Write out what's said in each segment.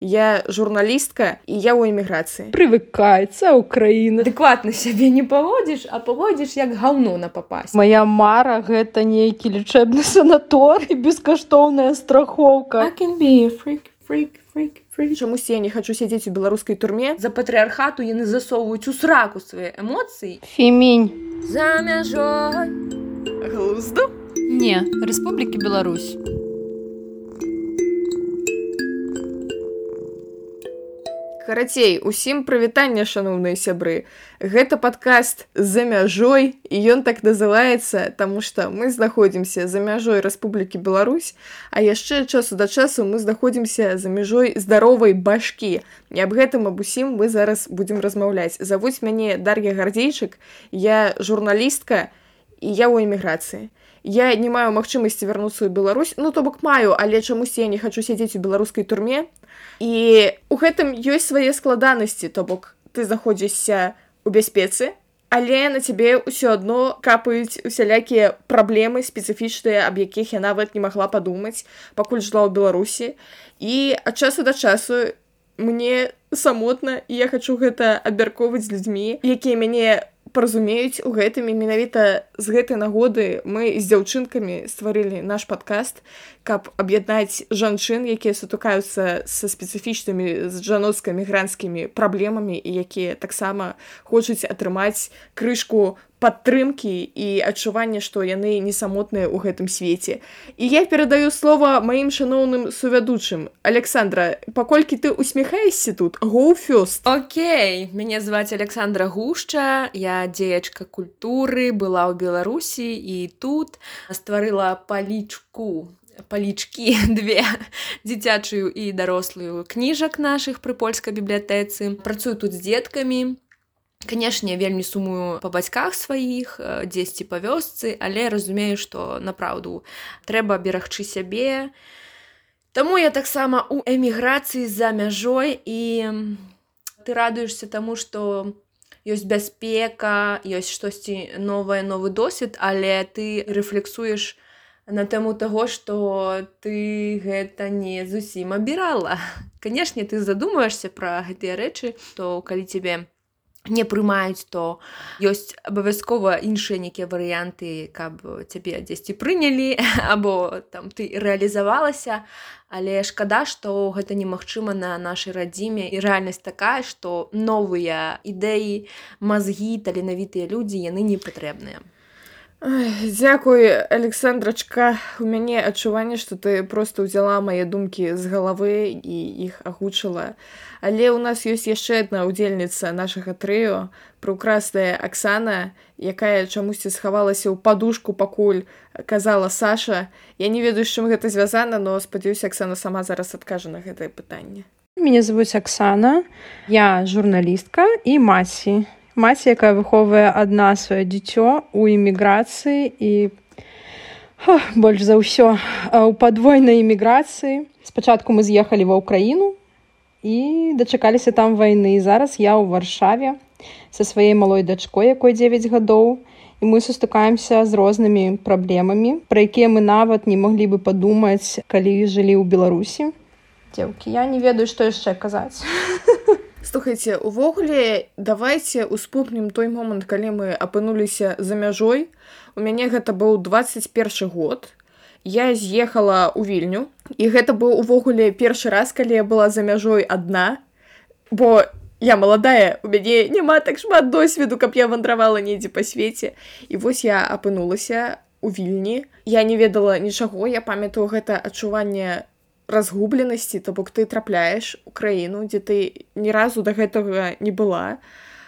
я журналістка і я ў эміграцыі. Прывыкаецца Украіна. Адэкватна сябе не паводзіш а паводзіш як гаўно на папасть моя мара гэта нейкі лічэбны санатор і бескаштоўная страхоўка. Чамусь я не хочу сядзець у беларускай турме. За патрыархату яны засоўваюць у сраку свае эмоцыі. Фемінь. За мяжой. Глузду? Не Рэспублікі Беларусь карацей усім прывітання шаноўныя сябры. Гэта падкаст за мяжой і ён так называецца таму што мы знаходзімся за мяжой Рэспублікі Беларусь а яшчэ часу да часу мы знаходзімся за мяжой здаровай башкі. І аб гэтым аб усім мы зараз будзем размаўляць. Завуць мяне дар'я гардзейчык я журналістка і я ў эміграцыі я не маю магчымасці вярнуцца ў Беларусь. Ну то бок маю але чамусь я не хочу сядзець у беларускай турме. І у гэтым ёсць свае складанасці. То бок ты заходзішся у бяспецы але на цябе ўсё адно капаюць усялякія праблемы спецыфічныя аб якіх я нават не магла падумаць пакуль жыла ў беларусі. І ад часу да часу мне самотна я хочу гэта абмяркоўваць з людзьмі якія мяне паразумеюць у гэтым. І менавіта з гэтай нагоды мы з дзяўчынкамі стварылі наш падкаст каб аб'яднаць жанчын якія сутыкаюцца са спецыфічнымі з жаноцка-мігрантскімі праблемамі і якія таксама хочуць атрымаць крышку падтрымкі і адчуванне што яны не самотныя ў гэтым свеце. І я перадаю слова маім шаноўным сувядучым. Александра паколькі ты усміхаешся тут гофёст Окей мяне зваць александра гушча я дзеячка культуры была ў беларусі і тут стварыла палічку палічкі две дзіцячую і дарослую кніжак нашых пры польскай бібліятэцы. Працую тут з дзеткамі канешне вельмі сумую па бацьках сваіх дзесьці па вёсцы але разумею што напраўду трэба берагчы сябе. Таму я таксама у эміграцыі за мяжой і ты радуешся таму што ёсць бяспека ёсць штосьці новае новы досвед але ты рэфлексуеш на тэму таго што ты гэта не зусім абірала. Канешне ты задумаешься пра гэтыя рэчы то калі цябе не прымаюць то ёсць абавязкова іншыя нейкія варыянты каб цябе дзесьці прынялі або там ты рэалізавалася. Але шкада што гэта немагчыма на нашай радзіме. І рэальнасць такая што новыя ідэі мазгі таленавітыя людзі яны не патрэбныя Дзякуй александрачка. У мяне адчуванне што ты просто ўзяла мае думкі з галавы і іх агучыла. Але ў нас ёсць яшчэ адна ўдзельніца нашага трыо прыкрасная Аксана якая чамусьці схавалася ў падушку пакуль казала Саша. Я не ведаю з чым гэта звязана но спадзяюся Аксана сама зараз адкажа на гэтае пытанне. Мне завуць Аксана. Я журналістка і маці маці якая выхоўвае адна сваё дзіцё у эміграцыі і О, больш за ўсё у падвойнай эміграцыі спачатку мы з'ехалі ва ўкраіну і дачакаліся там вайны. Зараз я ў варшаве са сваёй малой дачкой якой 9 гадоў і мы сустыкаемся з рознымі праблемамі пра якія мы нават не маглі бы падумаць калі жылі ў беларусі. Дзеўкі я не ведаю што яшчэ казаць слухайте увогуле давайте успомнім той момант калі мы апынуліся за мяжой. У мяне гэта быў 21 год. Я з'ехала ў вільню і гэта быў увогуле першы раз калі я была за мяжой адна. Бо я маладая у мяне няма так шмат досведу каб я вандравала недзе па свеце. І вось я апынулася у вільні. Я не ведала нічаго я памятаю гэта адчуванне разгубленасці то бок ты трапляеш у краіну дзе ты ні разу да гэтага не была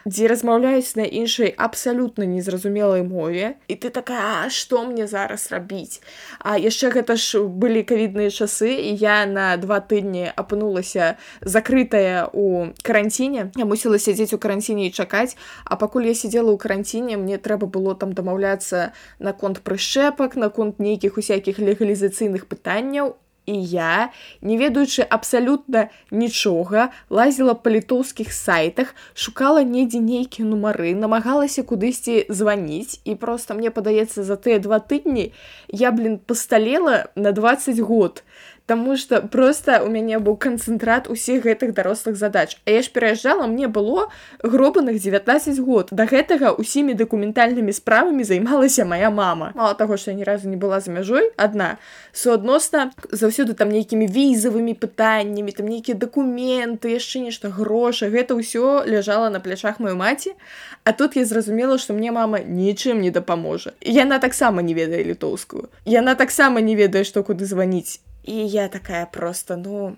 дзе размаўляюць на іншай абсалютна незразумелай мове і ты такая што мне зараз рабіць? А яшчэ гэта ж былі кавідныя часы і я на два тыдні апынулася закрытая у каранціне. Я мусіла сядзець у каранціне і чакаць а пакуль я сидзела ў каранціне мне трэба было там дамаўляцца наконт прышчэпак наконт нейкіх усякіх легалізацыйных пытанняў і я не ведаючы абсалютна нічога лазіла па літоўскіх сайтах шукала недзе нейкія нумары намагалася кудысьці званіць. І просто мне падаецца за тыя два тыдні я блин пасталела на 20 год Таму што проста у мяне быў канцэнтрат усіх гэтых дарослых задач. А я ж пераязджала мне было гробаных 19 год. Да гэтага усімі дакументальнымі справамі займалася моя мама. Мала таго, што я ні разу не была за мяжой адна. Суадносна заўсёды там нейкімі візавымі пытаннямі, там нейкія дакументы, яшчэ нешта грошы. Гэта ўсё ляжала на плячах маёй маці. А тут я зразумела, што мне мама нічым не дапаможа. Яна таксама не ведае літоўскую. Яна таксама не ведае, што куды званіць і я такая просто ну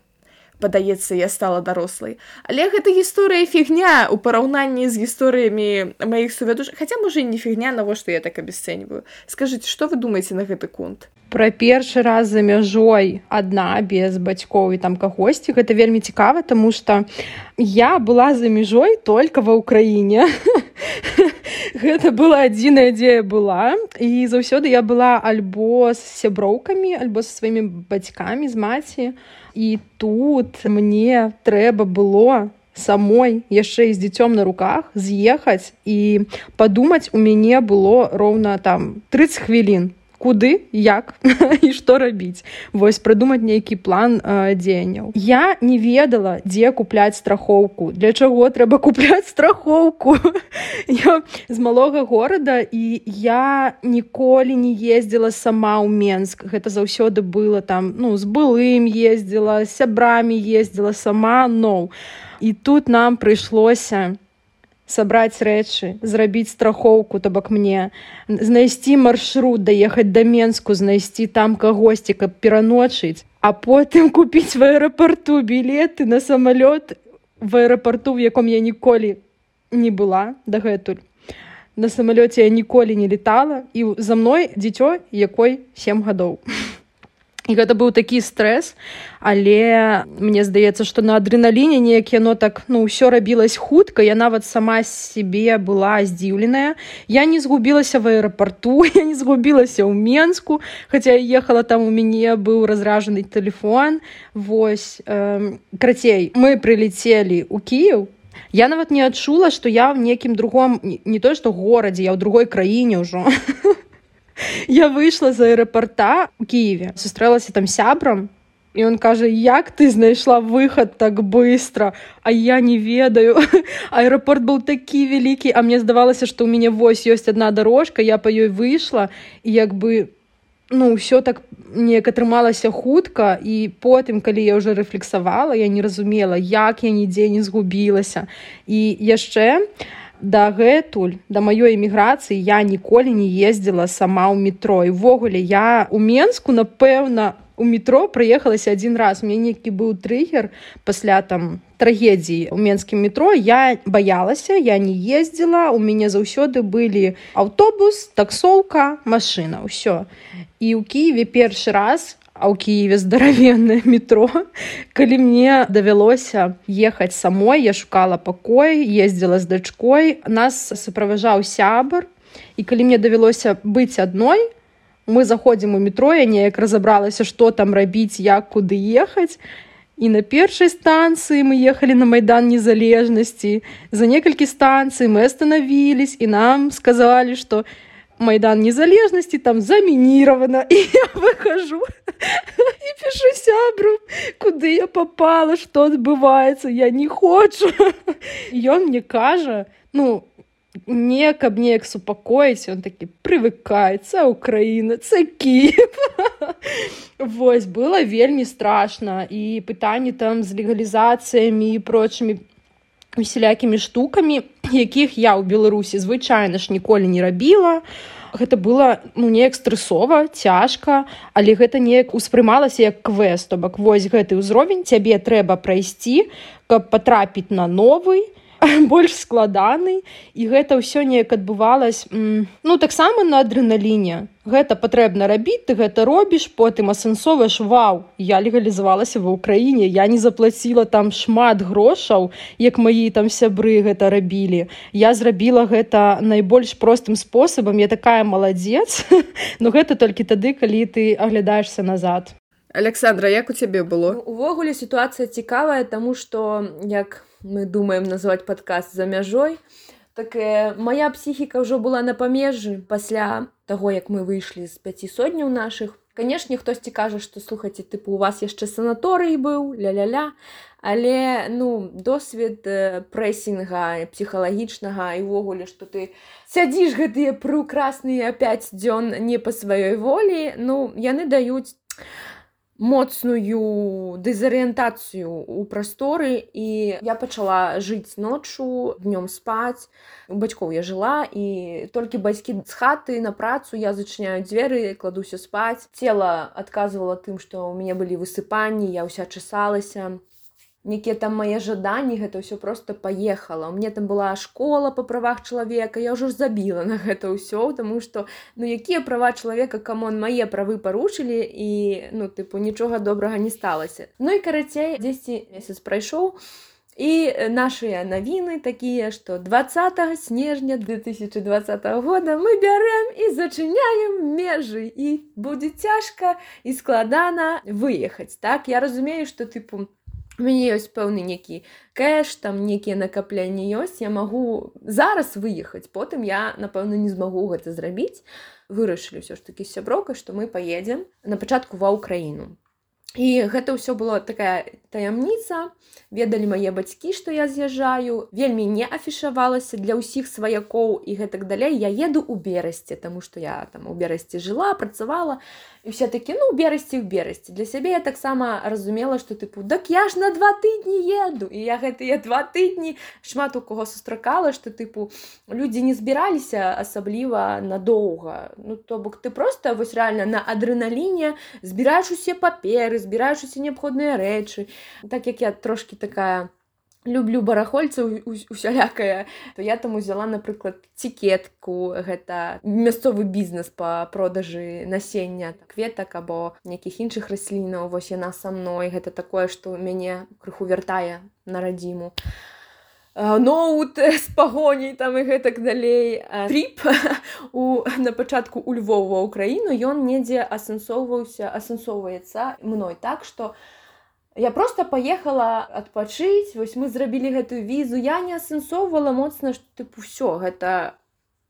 падаецца я стала дарослай але гэта гісторыя фігня у параўнанні з гісторыямі маіх сувядуш хаця можа не фігня навошта я так абясцэньваю скажитеце что вы думаеце на гэты конт? Пра першы раз за мяжой адна без бацькоў і там кагосьці гэта вельмі цікава тому что я была за мяжой только ва ўкраіне гэта была адзіная дзе была і заўсёды я была альбо з сяброўкамі альбо са сваімі бацькамі з маці і тут мне трэба было самой яшчэ з дзіцём на руках з'ехаць. І падумаць у мяне было роўна там 30 хвілін куды як і што рабіць. Вось прыдумаць нейкі план э, дзеянняў. Я не ведала дзе купляць страхоўку. Для чаго трэба купляць страхоўку? Я з малога горада і я ніколі не ездзіла сама ў менск. Гэта заўсёды было там ну з былым ездзіла сябрамі ездзіла сама но і тут нам прыйшлося сабраць рэчы зрабіць страхоўку то бок мне. Знайсці маршрут даехаць да менску знайсці там кагосьці каб пераночыць а потым купіць в аэрапорту білеты на самалёт в аэрапорту в яком я ніколі не была дагэтуль. На самалёце я ніколі не летала і за мной дзіцё якой сем гадоў і гэта быў такі стрэс але мне здаецца што на адреналіне неяк яно так ну ўсё рабілась хутка я нават сама себе была здзіўленая я не згубілася в аэрапорту я не згубілася ў менску хаця ехала там у мяне быў разражаны телефон. Восьось э, крацей мы прылецелі у кіев я нават не адчула што я в некім другом не то што горадзе я ў другой краіне ўжо я выйшла з аэрапорта у кіеве сустрэлася там сябрам і он кажа як ты знайшла выхад так быстро? А я не ведаю аэрапорт был такі вялікі а мне здавалася што ў мяне вось ёсць одна дорожка я по ёй выйшла і як бы ну ўсё так неяк атрымалася хутка і потым калі я уже рэфлексавала я не разумела як я нідзе не згубілася і яшчэ я дагэтуль да маёй эміграцыі я ніколі не ездзіла сама ў метро. І ввогуле я у менску напэўна у метро прыехалася адзін раз. Мне нейкі быў трыггер пасля там трагедіі у менскім метро. Я баялася я не ездзіла у мяне заўсёды былі аўтобус таксоўка машына ўсё і ў кіеве першы раз а ў кіеве здаравенное метро. Калі мне давялося ехаць самой я шукала пакой ездзіла з дачкой нас суправажаў сябар і калі мне давялося быць адной мы заходзім у метро я неяк разабралася што там рабіць як куды ехаць і на першай станцыі мы ехалі на майдан незалежнасці за некалькі станцый мы остановились і нам сказалі что я майдан незалежнасці там замініравана і я выхожу і пішу сябру куды я попала что адбываецца я не хочу. Ён мне кажа ну не каб неяк супакоіць он такі прывыкаецца украіна цакі восьось было вельмі страшна і пытанні там з легалізацыямі і прочымі усялякімі штукамі якіх я ў беларусі звычайна ж ніколі не рабіла гэта было ну неяк стрэсова цяжка але гэта неяк успрымалася як квест то бок вось гэты ўзровень цябе трэба прайсці каб патрапіць на новый больш складаны і гэта ўсё неяк адбывалось ну таксама на адреналіне гэта патрэбна рабіць ты гэта робіш потым асэнсоваеш вау я легалізавалася ва ўкраіне я не заплаціла там шмат грошаў як маі там сябры гэта рабілі. Я зрабіла гэта найбольш простым спосабам я такая маладзец но гэта толькі тады калі ты аглядаешься назад александра як у цябе было? Увогуле сітуацыя цікавая таму што як мы думаем называть подкаст за мяжой так э, моя псіхіка ўжо была на памежжы пасля таго як мы выйшлі з пяці сотняў наших. Канешне хтосьці кажа што слухаце тыпу у вас яшчэ санаторый быў ля-ля-ля. Але ну досвед прэсінга псіхалагічнага і ўвогуле што ты сядзіш гэтыя прыкрасныя 5 дзён не па сваёй волі ну яны даюць моцную дэзарыентацыю ў прасторы і я пачала жыць ноччу днём спаць. У бацькоў я жыла і толькі бацькі з хаты на працу я зачыняю дзверы кладуся спаць. Цела адказвала тым што ў мяне былі высыпанні я ўся часалася некія там мае жаданні гэта ўсё просто паехала. Мне там была школа по правах чалавека я ўжо забіла на гэта ўсё тому что ну якія права чалавека камон мае правы парушылі і ну тыпу нічога добрага не сталася. Ну і карацей дзесьці месяц прайшоў і нашыя навіны такія што 20 снежня 2020 года мы бярэм і зачыняем межы і будзе цяжка і складана выехаць так? Я разумею што тыпу у мяне ёсць пэўны некі кэш там некія накапленні ёсць я магу зараз выехаць потым я напэўна не змагу гэта зрабіць. Вырашылі ўсё ж такі сяброка што мы паедзем на пачатку ва ўкраіну і гэта ўсё было такая таямніца. Ведалі мае бацькі што я з'язджаю. Вельмі не афішавалася для ўсіх сваякоў і гэтак далей. Я еду ў берасці таму што я там у берасці жыла працавала. І все такі ну берасці ў берасці. Для сябе я таксама разумела што тыпу дак я ж на два тыдні еду! І я гэтыя два тыдні шмат у кого сустракала што тыпу людзі не збіраліся асабліва надоўга. Ну то бок ты просто вось реально на адреналіне збіраеш усе паперы збіраеш усе неабходныя рэчы так як я трошки такая люблю барахольцаў усялякая то я там узяла напрыклад цікетку гэта мясцовы бізнес по продажы насення кветак або нейкіх іншых раслінаў вось яна са мной. Гэта такое што мяне крыху вяртае на радзіму ноут з пагоняй там і гэтак далей. Тріп у на пачатку у Львова ўкраіну ён недзе асэнсоўваўся асэнсоўваецца мной. Так што Я просто паехала адпачыць вось мы зрабілі гэтую візу. Я не асэнсоўвала моцна што тыпу ўсё гэта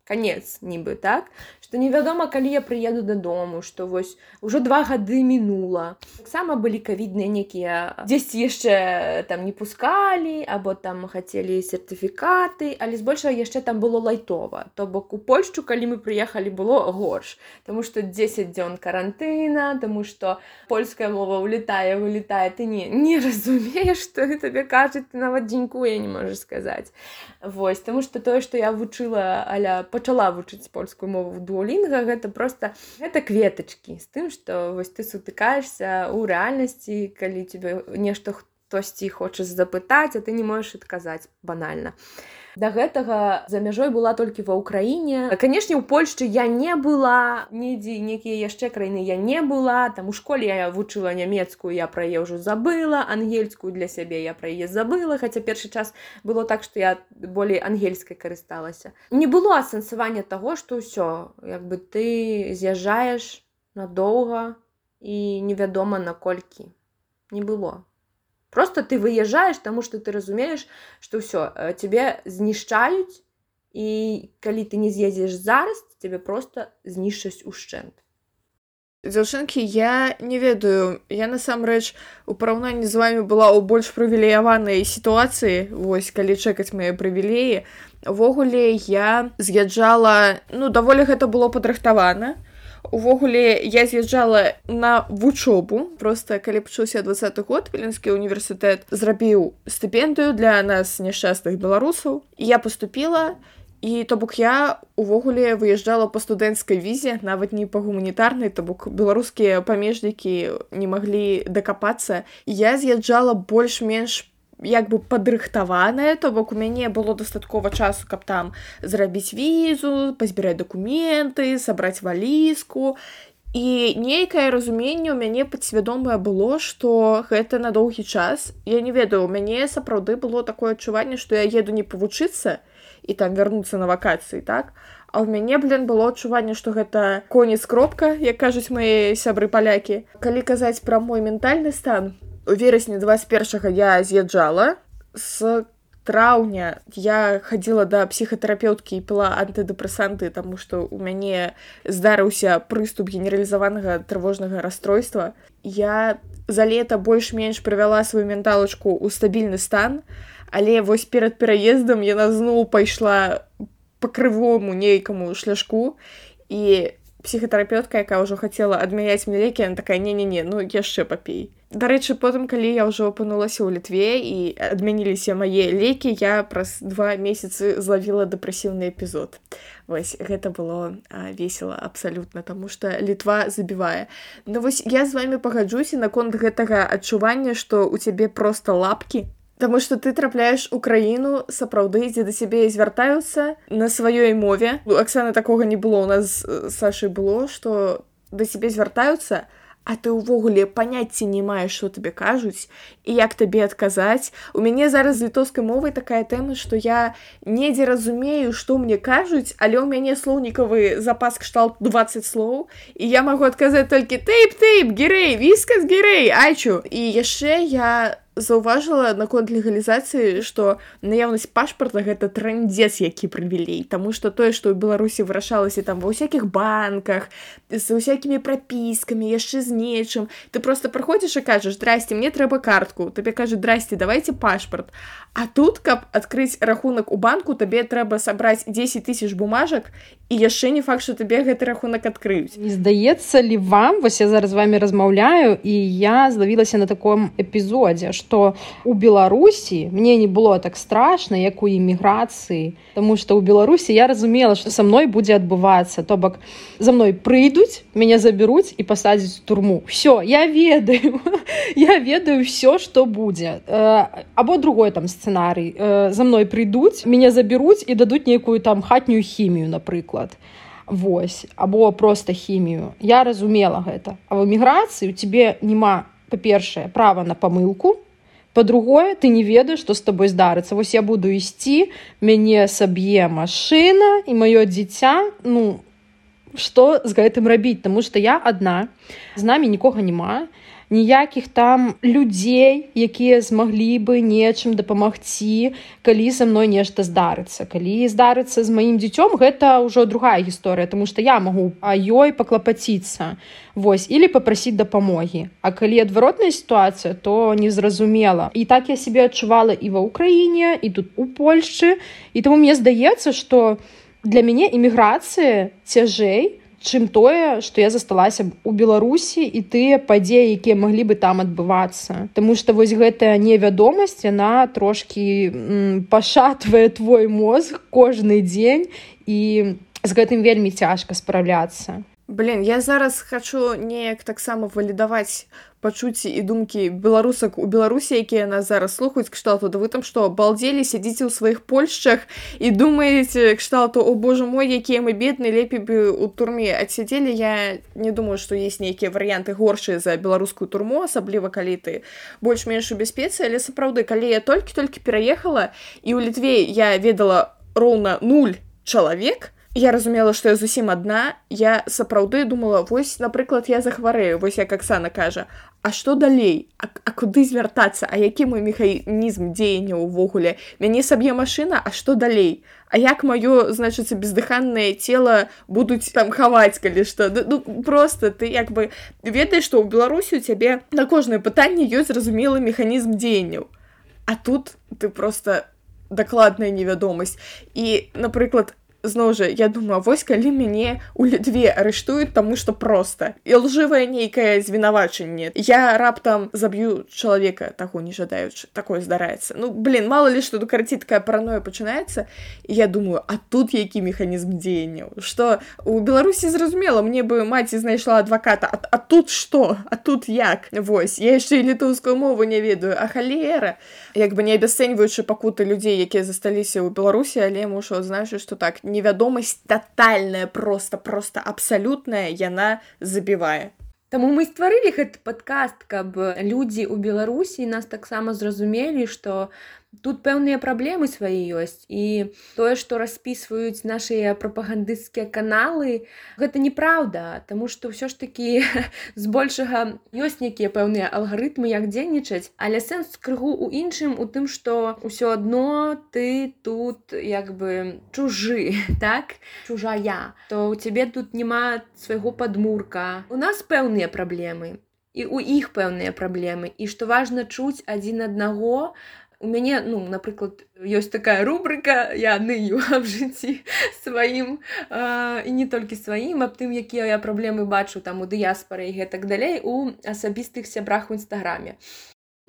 конец нібы так? Что невядома калі я прыеду дадому что вось ужо два гады мінула. Таксама былі кавідныя некія дзесьці яшчэ там не пускалі або там хацелі сертыфікаты але збольшага яшчэ там было лайтова. То бок у польшчу калі мы прыехалі было горш. Тому что 10 дзён карантына тому что польская мова улетае вылетае ты не не разумееш что табе кажуць нават дзенькуе не можаш сказаць. Вось таму што тое што я вучыла аля пачала вучыць польскую мову в дуолінга гэта просто гэта кветачкі з тым што вось ты сутыкаешься ў рэальнасці калі тебе нешта хтосьці хочаш запытаць а ты не можаш адказаць банальна да гэтага за мяжой была толькі ва ўкраіне канешне у польшчы я не была нідзе нейкія яшчэ краіны я не была. Там у школе я вучыла нямецкую я пра яе ўжо забыла ангельскую для сябе я пра яе забыла хаця першы час было так што я болей ангельскай карысталася. Не было асэнсавання таго што ўсё як бы ты з'язджаеш надоўга і невядома наколькі. Не было просто ты выязджаешь тому что ты разумееш что все э, тебе знішчаюць і калі ты не з'ездзіш зараз тебе просто знішчаць ушчэнт дзяўчынкі я не ведаю. Я насамрэч у параўнанні з вами была ў больш прывілеяванай сітуацыі вось калі чакаць мае прывілеі. Увогуле я з'язджала ну даволі гэта было падрыхтавана увогуле я з'язджала на вучобу просто калі пачуўся двадцаты год віленскі універсітэт зрабіў стыпендыю для нас няшчасных беларусаў. Я поступила і то бок я увогуле выязджала по студэнцкай візе нават не па гуманітарнай то бок беларускія памежнікі не маглі дакапацца. Я з'язджала больш-менш по як бы падрыхтаваная то бок у мяне было дастаткова часу каб там зрабіць візу пазбіраць дакументы сабраць валізку. І нейкае разуменне ў мяне падсвядомае было што гэта на доўгі час я не ведаю у мяне сапраўды было такое адчуванне што я еду не павучыцца і там вярнуцца на вакацыі так? А ў мяне блин было адчуванне што гэта конец кропка як кажуць мае сябры палякі калі казаць пра мой ментальны стан у верасні 21 я з'язджала з траўня я хадзіла да псіхатэрапеўткі і піла антыдэпрэсанты таму што у мяне здарыўся прыступ генералізаванага трывожнага расстройства. Я за лета больш-менш правяла сваю менталачку ў стабільны стан. Але вось перад пераездам яна зноў пайшла по крывому нейкаму шляшку. І псіхатэрапеўтка якая ўжо хацела адмяняць мне лекі она такая не не не ну яшчэ папей Дарэчы, потым калі я ўжо апынулася ў літве і адмяніліся мае лекі, я праз два месяцы злавіла дэпрэсіўны эпізод. Вось гэта было весела абсалютна, таму што літва забівае. Ну вось я з вами пагаджуся наконт гэтага адчування, што ў цябе проста лапкі. Таму што ты трапляеш у краіну сапраўды, дзе да цябе звяртаюцца на сваёй мове. Аксана такога не было у нас Сашай было, што да цябе звяртаюцца, а ты ўвогуле паняцці не маеш што табе кажуць і як табе адказаць у мяне зараз з літоўскай мовай такая тэма што я недзе разумею што мне кажуць але ў мяне слоўнікавы запас кшталт 20 слоў і я магу адказаць толькі тейп тейп герэй віскас герэй айчу і яшчэ я заўважыла наконт легалізацыі што наяўнасць пашпарта гэта трандзец які прывілей Таму што тое што ў беларусі вырашалася там ва ўсякіх банках з усякімі прапіскамі яшчэ з нечым ты просто праходзіш і кажаш здрасце мне трэба картку табе кажа здрасце давайте пашпарт А тут каб адкрыць рахунак у банку табе трэба сабраць 10 тысяч бумажак і яшчэ не факт што табе гэты рахунак адкрыюць. Не здаецца ли вам вось я зараз вами размаўляю і я злавілася на таком эпізодзе что у беларусі мне не было так страшно як у эміграцыі тому что у беларусі я разумела что со мной будзе адбывацца то бок за мной прыйдуць мяне забяруць і пасадзіць турму все я ведаю. Я ведаю все что будзе або другой там сцэнарый э, за мной прыйдуць мяне забяруць і дадуць нейкую там хатнюю хімію напрыклад Вось. Або просто хімію я разумела гэта. А в эміграцыі у тебе няма па-першае права на памылку по-другое ты не ведаеш што з тобой здарыцца вось я буду ісці мяне саб'е машына і маё дзіця ну что з гэтым рабіць? Таму что я адна з намі нікога няма ніякіх там людзей якія змаглі бы нечым дапамагці калі са мной нешта здарыцца. Калі здарыцца з маім дзіцём гэта ўжо другая гісторыя тому что я магу а ёй паклапаціцца. Вось или попрасіць дапамогі. А калі адваротная сітуацыя то незразумела. І так я себе адчувала і ва ўкраіне і тут у Польшчы. І таму мне здаецца что для мяне эміграцыя цяжэй то чым тое што я засталася у беларусі і тыя падзеі якія маглі бы там адбывацца. Таму што вось гэтая невядомасць яна трошки пашатвае твой мозг кожны дзень і з гэтым вельмі цяжка спраўляцца Блин я зараз хочу неяк таксама валідаваць пачуцці і думкі беларусак у беларусі якія нас зараз слухаюць кшталту да вы там што балдзелі сядзіце ў сваіх польшчах і думаеце кшталту о боже мой якія мы бедны лепей бы у турме адсядзелі я не думаю што есть нейкія варыянты горшыя за беларускую турму асабліва калі ты больш-менш у бяспецы. Але сапраўды калі я толькі-толькі пераехала і ў літве я ведала роўна нуль чалавек я разумела што я зусім адна я сапраўды думала вось напрыклад я захварэю вось як аксана кажа А што далей? А, а куды звяртацца? А які мой механізм дзеяння ўвогуле? Мяне саб'е машына а што далей? А як маё значыцца бездыханнае цело будуць там хаваць калі што? Ну, просто ты як бы ведаеш што ў беларусі у цябе на кожнае пытанне ёсць зразумелы механізм дзеянняў. А тут ты просто дакладная невядомасць. І напрыклад зноў жа я думаю вось калі мяне у літве арыштуюць таму што проста і лжывае нейкае звінавачанне я раптам заб'ю чалавека таго не жадаючы такое здараецца ну блин мало ли што карці такая параноя пачынаецца я думаю а тут які механізм дзеянняў что у беларусі зразумела мне бы маці знайшла адваката а, а тут что? А тут як? Вось я яшчэ літоўскую мову не ведаю а халера як бы не абясцэньваючы пакуты людзей якія засталіся ў беларусі але мушу адзначыць что так не невядомасць тотальная просто просто абсалютная яна забівае Таму мы стварылі гэты падкаст каб людзі ў беларусі нас таксама зразумелі што тут пэўныя праблемы свае ёсць. І тое што распісваюць нашыя прапагандысцкія каналы гэта неправда Таму што ўсё ж такі збольшага ёсць нейкія пэўныя алгарытмы як дзейнічаць але сэнс крыгу у іншым у тым што ўсё адно ты тут як бы чужы так? Чужая. То у цябе тут няма свайго падмурка. У нас пэўныя праблемы і у іх пэўныя праблемы. І што важна чуць адзін аднаго у мяне ну напрыклад ёсць такая рубрыка я ныю аб жыцці сваім і не толькі сваім аб тым якія я праблемы бачу там у дыяспары і гэтак далей у асабістых сябрах у нстаграме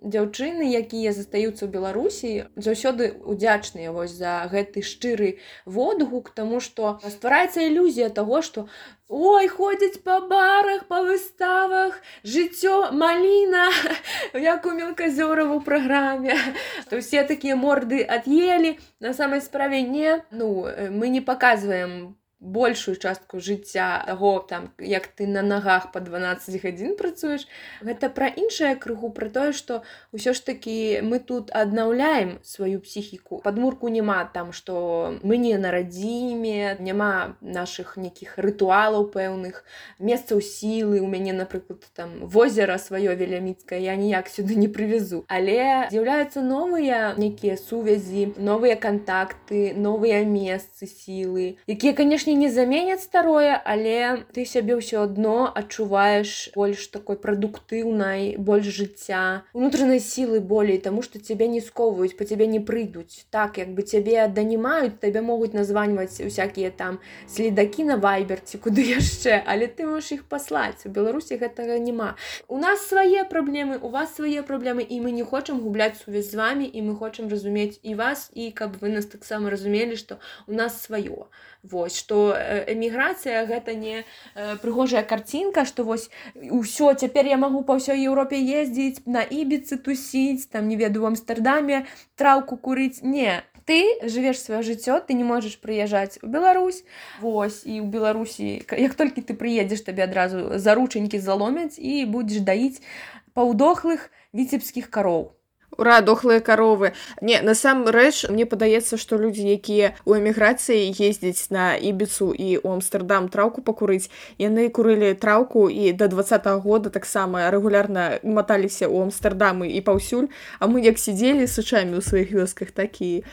дзяўчыны якія застаюцца ў беларусі заўсёды удзячныя вось за гэты шчыры водгук тому что ствараецца ілюзія того что ой ходзяць па барах па выставах жыццё маліна як у мелказёраву праграме то все такія морды ад'елі на самай справе не. Ну мы не показываем по большую частку жыцця таго там як ты на нагах по 12 гадзін працуеш. Гэта пра іншае крыху пра тое што ўсё ж такі мы тут аднаўляем сваю псіхіку. Падмурку няма там што мы не на радзіме няма наших нейкіх рытуалаў пэўных месцаў сілы. У мяне напрыклад там возера сваё веляміцкае я ніяк сюды не прывязу але з'яўляюцца новыя нейкія сувязі новыя кантакты новыя месцы сілы якія канешне канешне не заменяць старое але ты сябе ўсё адно адчуваеш больш такой прадуктыўнай больш жыцця унутранай сілы болей таму што цябе не сковаюць по цябе не прыйдуць. Так як бы цябе данімаюць табе могуць названьваць усякія там следакі на вайберці куды яшчэ але ты можаш іх паслаць. У беларусі гэтага няма. У нас свае праблемы у вас свае праблемы і мы не хочам губляць сувязь з вами і мы хочам разумець і вас і каб вы нас таксама разумелі што у нас сваё Вось што эміграцыя гэта не прыгожая карцінка што вось ўсё цяпер я магу па ўсёй Еўропе ездзіць на ібіцы тусіць там не ведаю в амстардаме траўку курыць. Не ты жывеш сваё жыццё ты не можаш прыязджаць у Беларусь. Вось і ў Беларусі як толькі ты прыедзеш табе адразу заручанькі заломяць і будзеш даіць паўдохлых віцебскіх кароў ура дохлыя каровы. Не насамрэч мне падаецца што людзі якія у эміграцыі ездзяць на ібіцу і у амстердам траўку пакурыць яны курылі траўку і до два -го года таксама рэгулярна маталіся ў амстердамы і паўсюль. А мы як сидзелі сычамі ў сваіх вёсках такі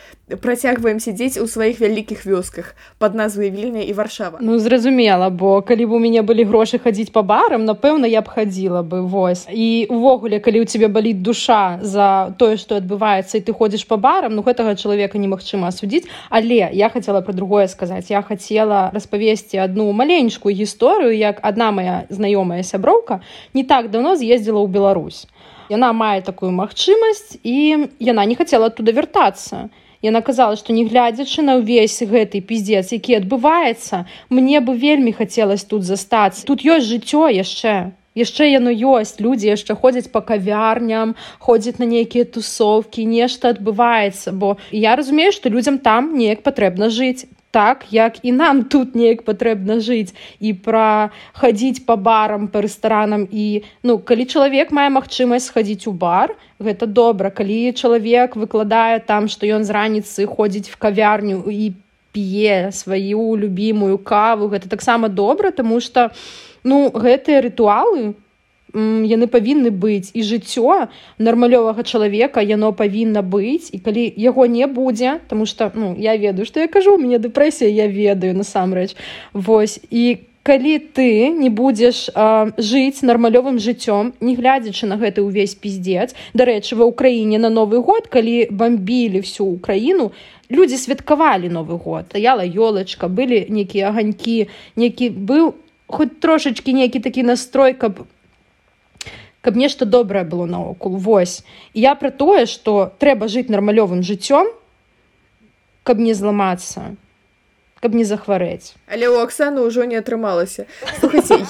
працягваем сядзець у сваіх вялікіх вёсках под назвай вільня і варшава. Ну зразумела бо калі б у мяне былі грошы хадзіць по барам напэўна я б хадзіла бы вось. І увогуле калі у тебе баліць душа за тое што адбываецца і ты ходзіш по барам ну гэтага чалавека немагчыма асудзіць. Але я хотела про другое сказаць. Я хотела распавесці одну маленькую гісторыю як одна моя знаёмая сяброўка не так давно з'ездзіла ў Беларусь. Яна мае такую магчымасць і яна не хотела оттуда вяртацца Яна казала што не глядзячы на ўвесь гэты пиздец які адбываецца мне бы вельмі хацелось тут застацца. Тут ёсць жыццё яшчэ. Яшчэ яно ёсць. Людзі яшчэ ходзяць по кавярням ходзяць на нейкія тусовкі нешта адбываецца. Бо я разумею што людзям там неяк патрэбна жыць так як і нам тут неяк патрэбна жыць і пра хадзіць по барам по рэстаранам. І ну калі чалавек мае магчымасць схадзіць у бар гэта добра. Калі чалавек выкладае там што ён з раніцы ходзіць в кавярню і п'е сваю любімую каву гэта таксама добра тому что у ну гэтыя рытуалы яны павінны быць. І жыццё нармалёвага чалавека яно павінна быць. І калі яго не будзе тому что ну я ведаю что я кажу у мяне дэпрэсія я ведаю насамрэч. Восьось і калі ты не будзеш жыць нармалёвым жыццём не глядзячы на гэты ўвесь пиздец дарэчы ва ўкраіне на новы год калі бомбілі всю украіну людзі святкавалі новы год. Стаяла ёлачка былі нейкія аганькі некі быў хоць трошачки нейкі такі настрой каб каб нешта добрае было наокул вось. Я пра тое что трэба жыць нармалёвым жыццём каб не зламацца каб не захварэць. Але у Оксаны ўжо не атрымалася.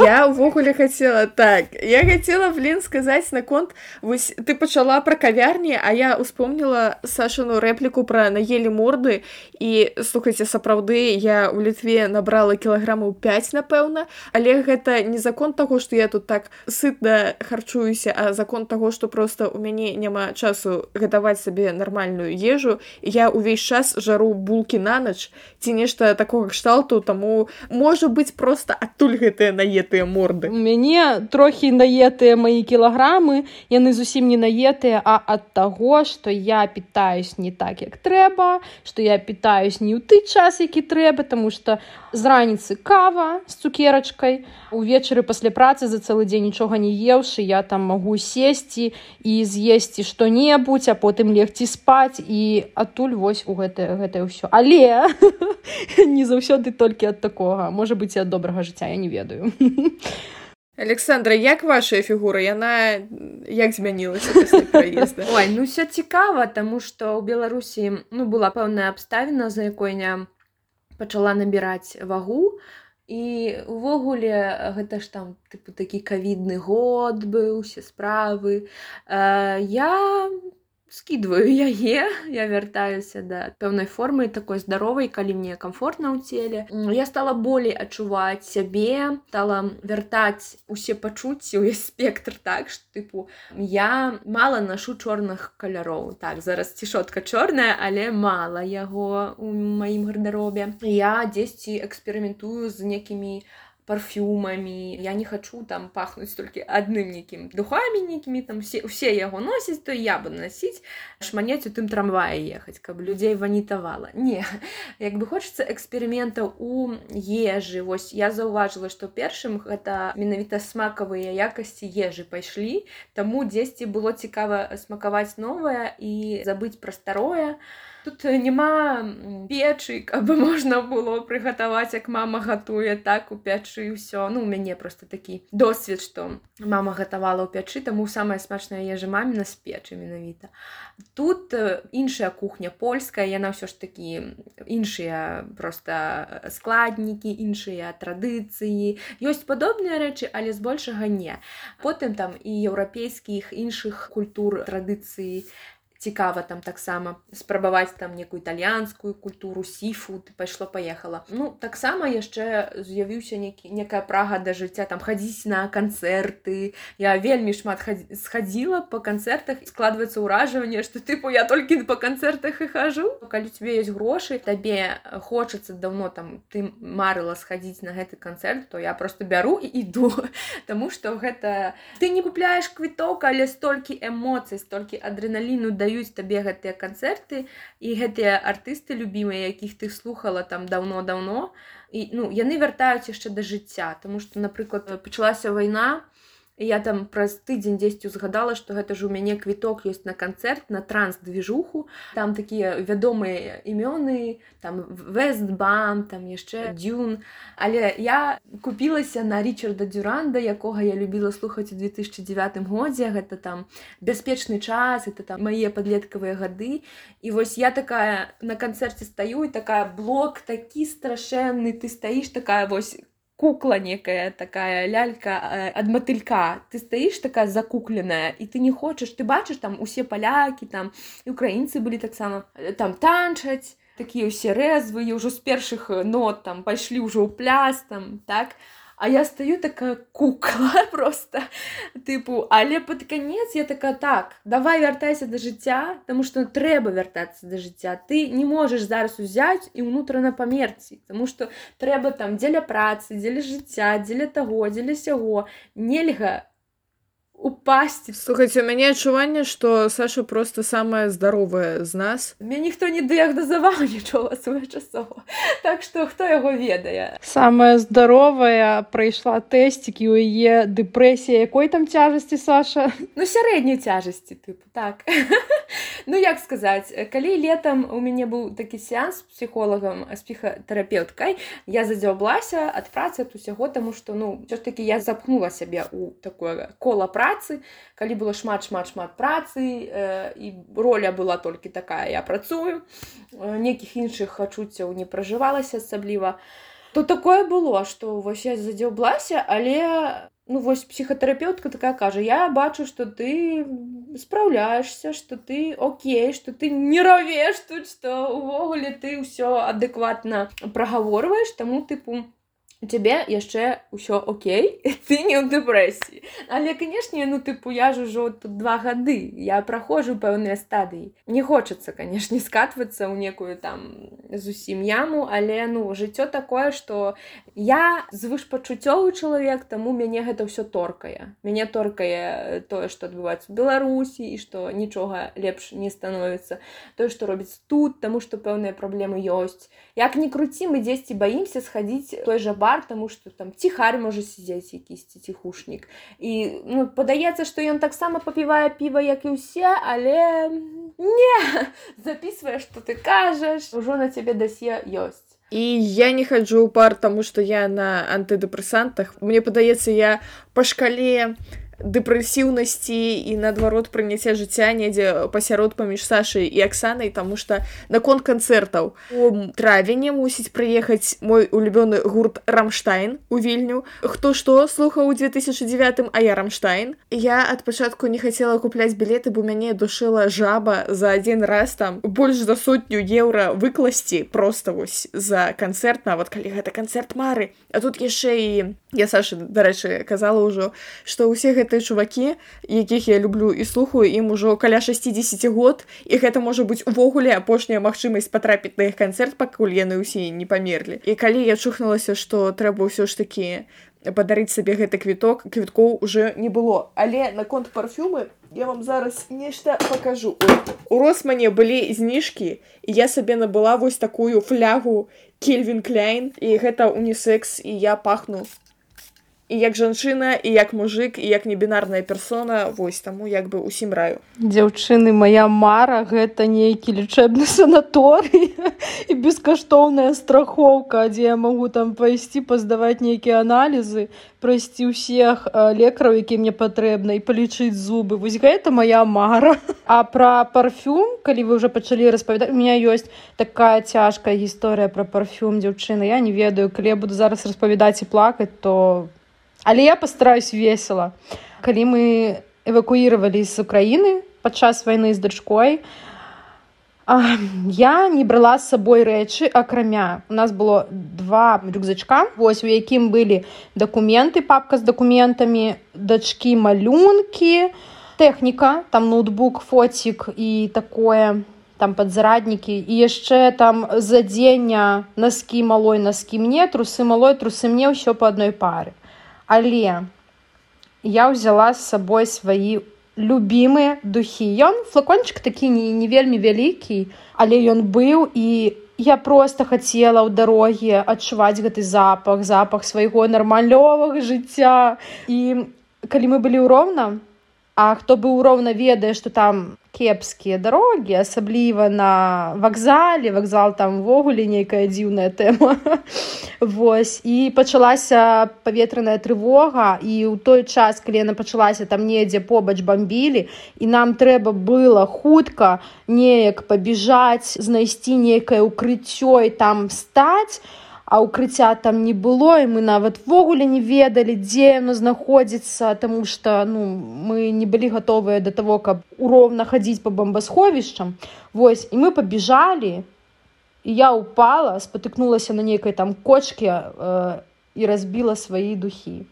Я ўвогуле хацела так я хацела блин сказаць наконт вось ты пачала пра кавярні а я успомніла сашану рэпліку пра наелі морды і слухайце сапраўды я у літве набрала кілаграмаў 5 напэўна але гэта не закон таго што я тут так сытна харчуюся а закон таго што просто у мяне няма часу гатаваць сабе нармальную ежу. Я увесь час жару булкі на ноч ці нешта такого кшталту таму можа быць просто адтуль гэтыя наетыя морды. У мяне трохі наетыя мои кілаграмы яны зусім не наетыя а ад таго что я питаюсь не так як трэба что я питаюсь не ў ты час які трэба тому что з раніцы кава з цукерачкай увечары пасля працы за цэлы дзень нічога не еўшы я там магу сесці і з'есці што-небудзь а потым легці спаць і адтуль вось у гэтае гэтае ўсё. Але не заўсёды толькі ад такога. Можа быць і ад добрага жыцця я не ведаю. Александра як ваша фігура? Яна як змянілася ой ну все цікава тому что ў беларусі ну была пэўная абставіна за якой не пачала набіраць вагу. І увогуле гэта ж там тыпу такі кавідны год быў усе справы. Э, я скидываю яе я вяртаюся да пэўнай формы такой здаровай калі мне комфортна ў целе я стала болей адчуваць сябе стала вяртаць усе пачуцці увесь спектр так что тыпу я мала нашу чорных каляроў. Так зараз цішотка чорная але мала яго у маім гардаробе. Я дзесьці эксперыментую з некімі парфюмамі. Я не хочу там пахнуць толькі адным нейкім духамі нейкімі там все усе яго носіць то я бы насіць шманець у тым трамвае ехаць каб людзей ванітавала. Не як бы хочется эксперыментаў у ежы. Вось я заўважыла что першым гэта менавіта смакавыя якасці ежы пайшлі таму дзесьці было цікава смакаваць новае і забыць пра старое. а тут няма печы каб можна было прыгатаваць як мама гатуе так у пячы ўсё. Ну у мяне просто такі досвед што мама гатавала ў пячы таму самая смачная ежа маміна з печы менавіта. Тут іншая кухня польская яна ўсё ж такі іншыя просто складнікі іншыя традыцыі. Ёсць падобныя рэчы але збольшага не. Потым там і еўрапейскіх іншых культур традыцыі цікава там таксама спрабаваць там некую італьянскую культуру сіфуд пайшло паехала. Ну таксама яшчэ з'явіўся некі некая прага да жыцця там хадзіць на канцэрты. Я вельмі шмат схадзіла по канцэртах. Складваецца ўражванне што тыпу я толькі по канцэртах і хожу калі тебе ёсць грошы табе хочацца даўно там ты марыла схадзіць на гэты канцэрт то я просто бяру і іду. Таму что гэта ты не купляеш квіток але столькі эмоцый столькі адреналіну даю даюць табе гэтыя канцэрты і гэтыя артысты любімыя якіх ты слухала там даўно-даўно. І ну яны вяртаюць яшчэ да жыцця тому что напрыклад пачалася вайна я там праз тыдзень дзесьці узгадала што гэта ж у мяне квіток ёсць на канцэрт на транс-движуху там такія вядомыя імёны там вестбам там яшчэ дзюн але я купілася на ричарда дюранда якога я любіла слухаць у 2009 годзе. Гэта там бяспечны час это там мае падлеткавыя гады. І вось я такая на канцэрце стаю і такая блок такі страшэнны. Ты стаіш такая вось кукла некая такая лялька ад э, матылька ты стаіш такая закукленая і ты не хочаш ты бачыш там усе палякі там і украінцы былі таксама э, там танчаць такія ўсе рэзвы ўжо з першых нот там пайшлі ўжо ў пляс там так. а А я стаю такая кукла просто. Тыпу але под конец? Я такая так давай вяртайся до жыцця тому что трэба вяртацца до жыцця ты не можешь зараз узяць і унутрана памерці тому что трэба там дзеля працы дзеля жыцця дзеля таго дзеля сяго нельга упасці слухаць у мяне адчуванне что Саша просто самая здаровая з нас. Мне ніхто не дыягназаваў нічога своечасова так что хто яго ведае самая здаровая прайшла тэсцікі у яе дэпрэсія якой там цяжасці Саша? Ну сярэдняй цяжасці тыпу так. Ну як сказаць калі летом у мяне быў такі сеанс псіхолагам з псіхатэрапеўткай я задзяўблася ад працы ад усяго таму што ну все ж таки я запхнула сябе у такое кола працы працы калі было шмат шмат шмат працы э, і роля была толькі такая я працую э, нейкіх іншых ачуццяў не пражывалася асабліва то такое было што вось я задзеўблася але ну вось псіхатэрапеўтка такая кажа я бачу што ты спраўляешься што ты Окей што ты не равеш тут што увогуле ты ўсё адэкватна прагаворваеш таму тыпу цябе яшчэ ўсё Окей ты не ў дэпрэсіі але канешне ну тыпу я ж ужо тут два гады я праходжу пэўныя стадыі не хочацца канешне скатвацца ў некую там зусім яму але ну жыццё такое что я звышпачуццёвы чалавек таму мяне гэта ўсё торкае. Мяне торкае тое што адбываецца у беларусі і што нічога лепш не становіцца. Тое што робіць тут таму што пэўныя праблемы ёсць. Як не круці мы дзесьці баімся схадзіць той жа бар тому что там ціхарь можа сидзець якісьці ціхушнік. І ну, падаецца што ён таксама папівае піва як і ўсе але не записывае что ты кажаш. Ужо на цябе дасе ёсць і я не хаджу ў пар таму што я на антыдэпрэсантах мне падаецца я па шкале дэпрэсіўнасці і наадварот прыняцця жыцця недзе пасярод паміж сашай і аксанай таму што наконт канцэртаў у травені мусіць прыехаць мой улюбёны гурт рамштайн у вільню хто што слухаў у 2009 а я рамштайн я ад пачатку не хацела купляць білеты бо мяне душыла жаба за адзін раз там больш за сотню еўра выкласці просто вось за канцэрт нават калі гэта канцэрт мары. А тут яшчэ і я саша дарэчы казала ўжо што ўсе гэтыя чувакі якіх я люблю і слухаю ім ужо каля 60 год і гэта можа быць увогуле апошняя магчымасць патрапіць на іх канцэрт пакуль яны ўсе не памерлі. І калі я чухнулася што трэба ўсё ж такі падарыць сабе гэты квіток квіткоў уже не было. Але наконт парфюмы я вам зараз нешта покажу у росмане былі зніжкі я сабе набыла вось такую флягу кельвин кляйн і гэта унісекс і я пахну і як жанчына і як мужик і як небінарная персона вось таму як бы усім раю. Дзяўчыны моя мара гэта нейкі лічэбны санаторый і бескаштоўная страхоўка дзе я магу там пайсці паздаваць нейкія аналізы прайсці ўсіх лекараў які мне патрэбна і палічыць зубы. Вось гэта моя мара. А пра парфюм калі вы уже пачалі распавядаць у меня ёсць такая цяжкая гісторыя пра парфюм дзяўчыны я не ведаю калі я буду зараз распавядаць і плакаць то Але я пастараюсь весела. Калі мы эвакуировали з Украіны падчас вайны з дачкой, я не брала з сабой рэчы акрамя у нас было два рюкзачка вось у якім былі дакументы папка з дакументамі дачкі малюнкі тэхніка там ноутбук фоцік і такое там падзараднікі і яшчэ там задзення наскі малой наскі мне трусы малой трусы мне ўсё по адной пары але я ўзяла з сабой свае любімыя духі. Ён флакончык такі не, не вельмі вялікі але ён быў і я просто хацела ў дарогі адчуваць гэты запах запах свайго нармалёвага жыцця. І калі мы былі ўроўна А хто быў роўна ведае, што там кепскія дарогі, асабліва на вакзале, вакзал там увогуле нейкая дзіўная тэма. Вось і пачалася паветраная трывога і ў той час, калі яна пачалася там недзе побач бамбілі і нам трэба было хутка неяк пабіжаць, знайсці нейкае ўкрыццё і там стаць, а укрыцця там не было і мы нават ввогуле не ведалі дзе яно знаходзіцца тому что ну мы не былі готовыя до того каб уроўна хадзіць по бомбасховішчам восьось і мы побежалі і я упала спатыкнулася на нейкай там кочке э, і разбіла свае духі.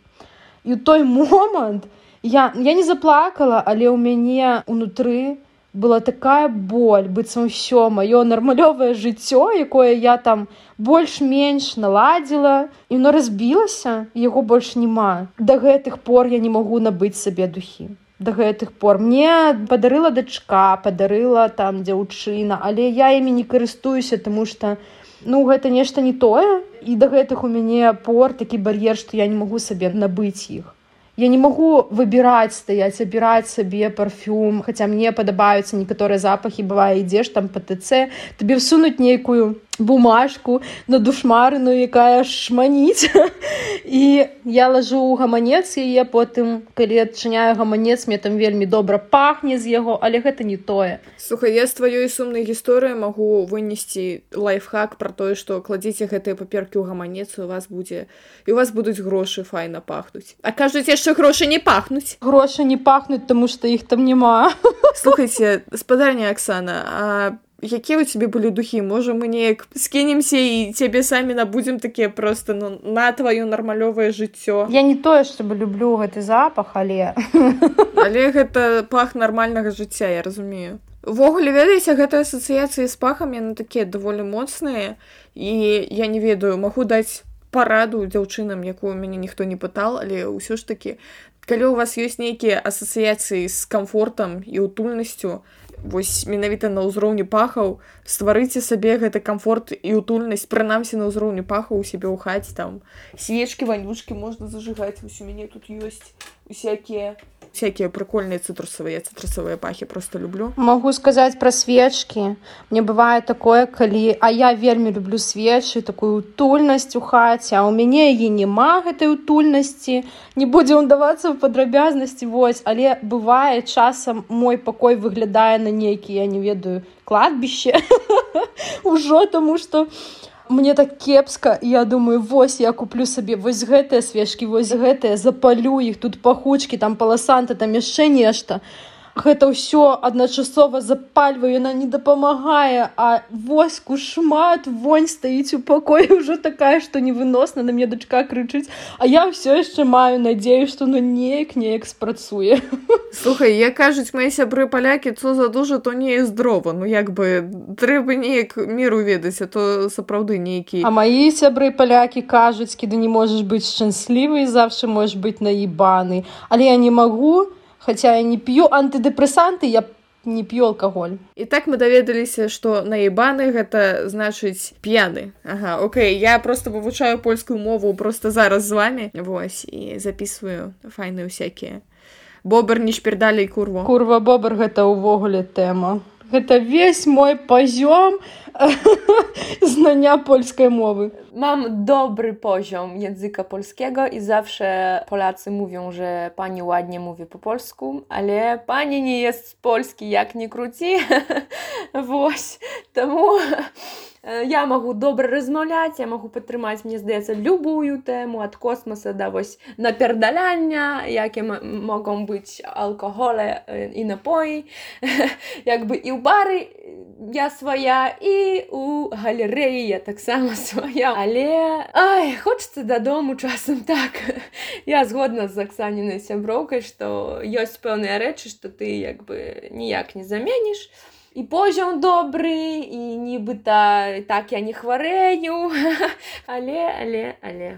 І ў той момант я я не заплакала але ў мяне унутры была такая боль быццам усё маё нармалёвае жыццё якое я там больш-менш наладзіла і но разбілася яго больш няма да гэтых пор я не магу набыць сабе духі. Да гэтых пор. Мне падарыла дачка падарыла там дзяўчына але я імі не карыстуюся тому что ну гэта нешта не тое і да гэтых у мяне пор такі бар'ер што я не магу сабе набыць іх я не магу выбіраць стаяць абіраць сабе парфюм хаця мне падабаюцца некаторыя запахі бывае ідзеш там па тц табе всунуць нейкую бумажку на душмарыну якая шманіць. І я лажу ў гаманец яе потым калі адчыняю гаманец мне там вельмі добра пахне з яго але гэта не тое. Слухай я з тваёй сумнай гісторыі магу вынесці лайфхак про тое што кладзіце гэтыя паперкі ў гаманец у вас будзе і у вас будуць грошы файна пахнуць. А кажуць яшчэ грошы не пахнуць. Грошы не пахнуць тому што іх там няма. Слухайте спадарня Аксана а якія у цябе былі духі можа мы неяк скінемся і цябе самі набудзем такія просто ну, на тваё нармалёвае жыццё я не тое чтобы люблю гэты запах але. Але гэта пах нармальнага жыцця я разумею. Увогуле ведаеце гэта асацыяцыі з пахам яны такія даволі моцныя і я не ведаю магу даць параду дзяўчынам якую мяне ніхто не пытал але ўсё ж такі калі у вас ёсць нейкія асацыяцыі з камфортам і утульнасцю вось менавіта на ўзроўні пахаў стварыце сабе гэты камфорт і утульнасць прынамсі на ўзроўні пахаў у сябе ў хаце там. Свечкі ванюшкі можна зажыгаць вось у мяне тут ёсць усякія всякие прикольные цитрусовые цитрусовые пахи просто люблю. Могу сказать про свечки. Мне бывает такое калі а я вельмі люблю свечы такую утульнасць у хаце а у мяне і няма гэтай утульнасці не будзе удавацца в падрабязнасці вось але бывае часам мой пакой выглядае на нейкі я не ведаю кладбіще ужо тому что у мне так кепска я думаю вось я куплю сабе вось гэтыя свежкі вось гэтыя запалю іх тут пахучкі там паласанты там яшчэ нешта гэта ўсё адначасова запальваю яна не дапамагае а воску шмат вонь стаіць у пакоі ўжо такая што невыносна на мне дачка крычыць. А я ўсё яшчэ маю надзею што ну неяк неяк спрацуе. Слухай я кажуць мои сябры палякі цо за дужа то не здрова ну як бы трэба неяк міру ведаць а то сапраўды нейкі. А маі сябры палякі кажуць кіды не можаш быць шчаслівы завжdy можаш быць наебаны але я не магу хотя я не п'ю антыдэпрэсанты я не п'ю алкаголь і так мы даведаліся што наебаны гэта значыць п'яны ага Окей я просто вывучаю польскую мову просто зараз з вами. Вось і записываю файны усякія бобр не шпердалі курву курва бобр гэта ўвогуле тэма. Гэта весь мой пазём znania polskiej mowy. Mam dobry poziom języka polskiego i zawsze Polacy mówią, że pani ładnie mówi po polsku, ale pani nie jest z Polski, jak nie króci. Właśnie, temu я магу добра размаўляць я магу падтрымаць мне здаецца любую тэму ад космоса да вось напердаляння якім могам быць алкоголе і напоі як бы і ў бары я свая і у галерэі таксама свая але Ай хочется дадому часам так. Я згодна з аксанінай сяброўкай што ёсць пэўныя рэчы што ты як бы ніяк не заменіш і позіом добры і нібыта так я не хварэю але але але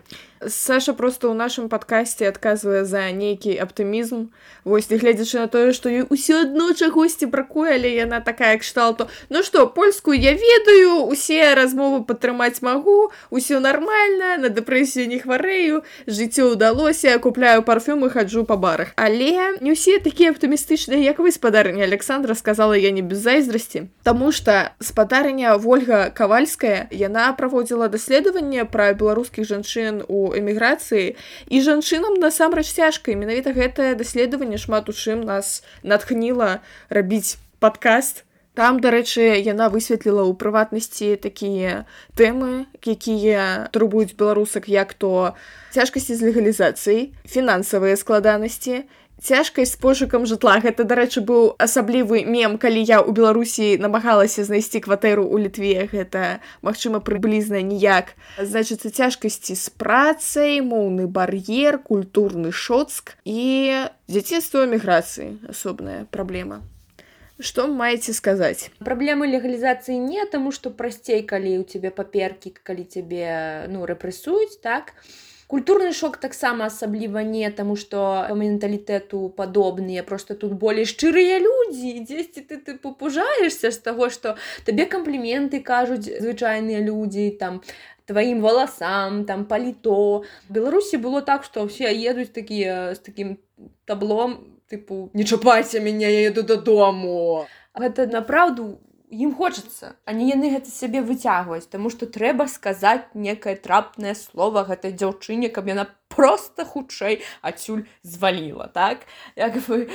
Саша просто ў нашым падкасці адказвае за нейкі аптымізм вось не гледзячы на тое што ўсё адно чагосьці бракуе але яна такая кшталту Ну што польскую я ведаю усе размовы падтрымаць магу усё нармальна на дэпрэсію не хварэю жыццё ўдалося купляю парфюмы хаджу па барах але не ўсе такія аптымістычныя як вы спадарня Александра сказала я не без зайздрасці Таму што спадарня ольга кавальская яна праводзіла даследаванне пра беларускіх жанчын у эміграцыі. І жанчынам насамрэч цяжка. Менавіта гэтае даследаванне шмат у чым нас натхніла рабіць падкаст. Там дарэчы яна высветліла ў прыватнасці такія тэмы якія турбуюць беларусак як то цяжкасці з легалізацыяй фінансавыя складанасці цяжкасць з пошукам жытла. Гэта дарэчы быў асаблівы мем калі я ў беларусі намагалася знайсці кватэру ў літве. Гэта магчыма прыблізна ніяк. Значыцца цяжкасці з працай моўны бар'ер культурны шоцк і дзяцінства эміграцыі. Асобная праблема. Што маеце сказаць? Праблемы легалізацыі не таму што прасцей калі ў цябе паперкі калі цябе ну рэпрэсуюць так? то культурны шок таксама асабліва не таму што менталітэту падобныя просто тут болей шчырыя людзі дзесьці ты ты папужаешся з таго што табе кампліменты кажуць звычайныя людзі там тваім валасам там паліто беларусі было так што ўсе едуць такія з такім таблом тыпу не чапайце мяне я еду дадому гэта направду ім хочацца а не яны гэта сябе выцягваюць Таму што трэба сказаць некае трапнае слово гэтай дзяўчыне каб яна просто хутчэй адсюль зваліла так? Як вы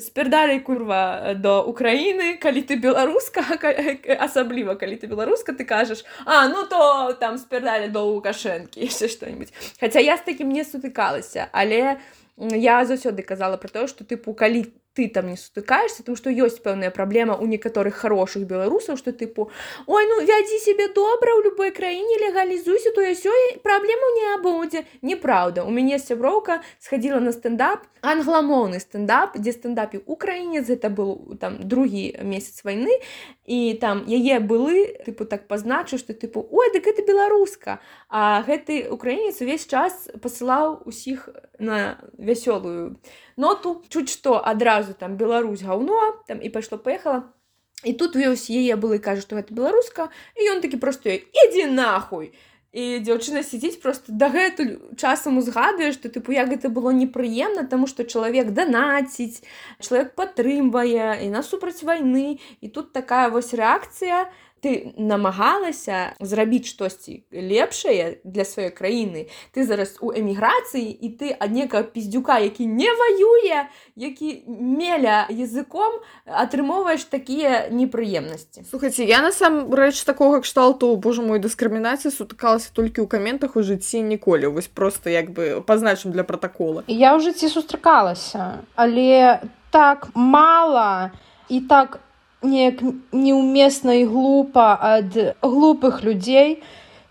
спердалі курва до Украіны калі ты беларуска асабліва калі ты беларуска ты кажаш а ну то там спердалі до лукашэнкі яшчэ что-нибудь Хаця я з такім не сутыкалася але я заўсёды казала про тое што тыпу калі ты ты там не сутыкаешься тому что ёсць пэўная праблема у некаторых хороших беларусаў что тыпу ой ну вядзі себе добра ў любой краіне легалізуйся то сёй праблему не будзе неправда. У мяне сяброўка сходила на стендап англамоўны стендап дзе стендапе украінец это был там другі месяц войны і там яе былы тыпу так пазначыў что тыпу ой дык это беларуска а гэты украінец увесь час пасылаў усіх на вясёлую ноту. Чуць што адразу там Беларусь гаўно там і пайшло паехала. І тут вёс яе былы кажа што гэта беларуска і ён такі просто ідзі нахуй! Дзяўчына сядзіць просто дагэтуль часам узгадвае што тыпу як гэта было непрыемна таму што чалавек данаціць чалавек падтрымвае і насупраць вайны. І тут такая вось рэакцыя ты намагалася зрабіць штосьці лепшае для сваёй краіны ты зараз у эміграцыі і ты ад некага піздюка які не ваюе які меля языком атрымоўваеш такія непрыемнасці. Слухайте я насамрэч такога кшталту Боже мой дыскрымінацыі сутыкалася толькі ў каментах у жыцці ніколі. Вось просто як бы пазначым для протакола я ў жыцці сустракалася але так мала і так неяк неуместна і глупа ад глупых людзей.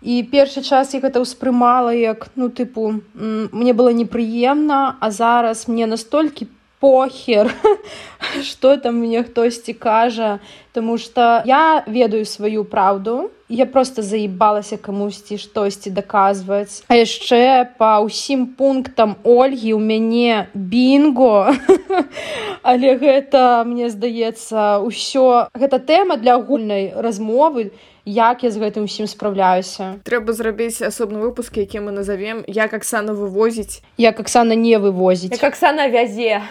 І першы час я гэта ўспрымала як ну тыпу мне было непрыемна а зараз мне настолькі похер что там мне хтосьці кажа Таму что я ведаю сваю праўду я просто заебалася камусьці штосьці даказваць а яшчэ па ўсім пунктам ольгі у мяне бінго але гэта мне здаецца ўсё гэта тэма для агульнай размовы як я з гэтым усім спраўляюся трэба зрабіць асобны выпуск які мы назовем як аксана вывозіць як аксана не вывозіць як аксана вязе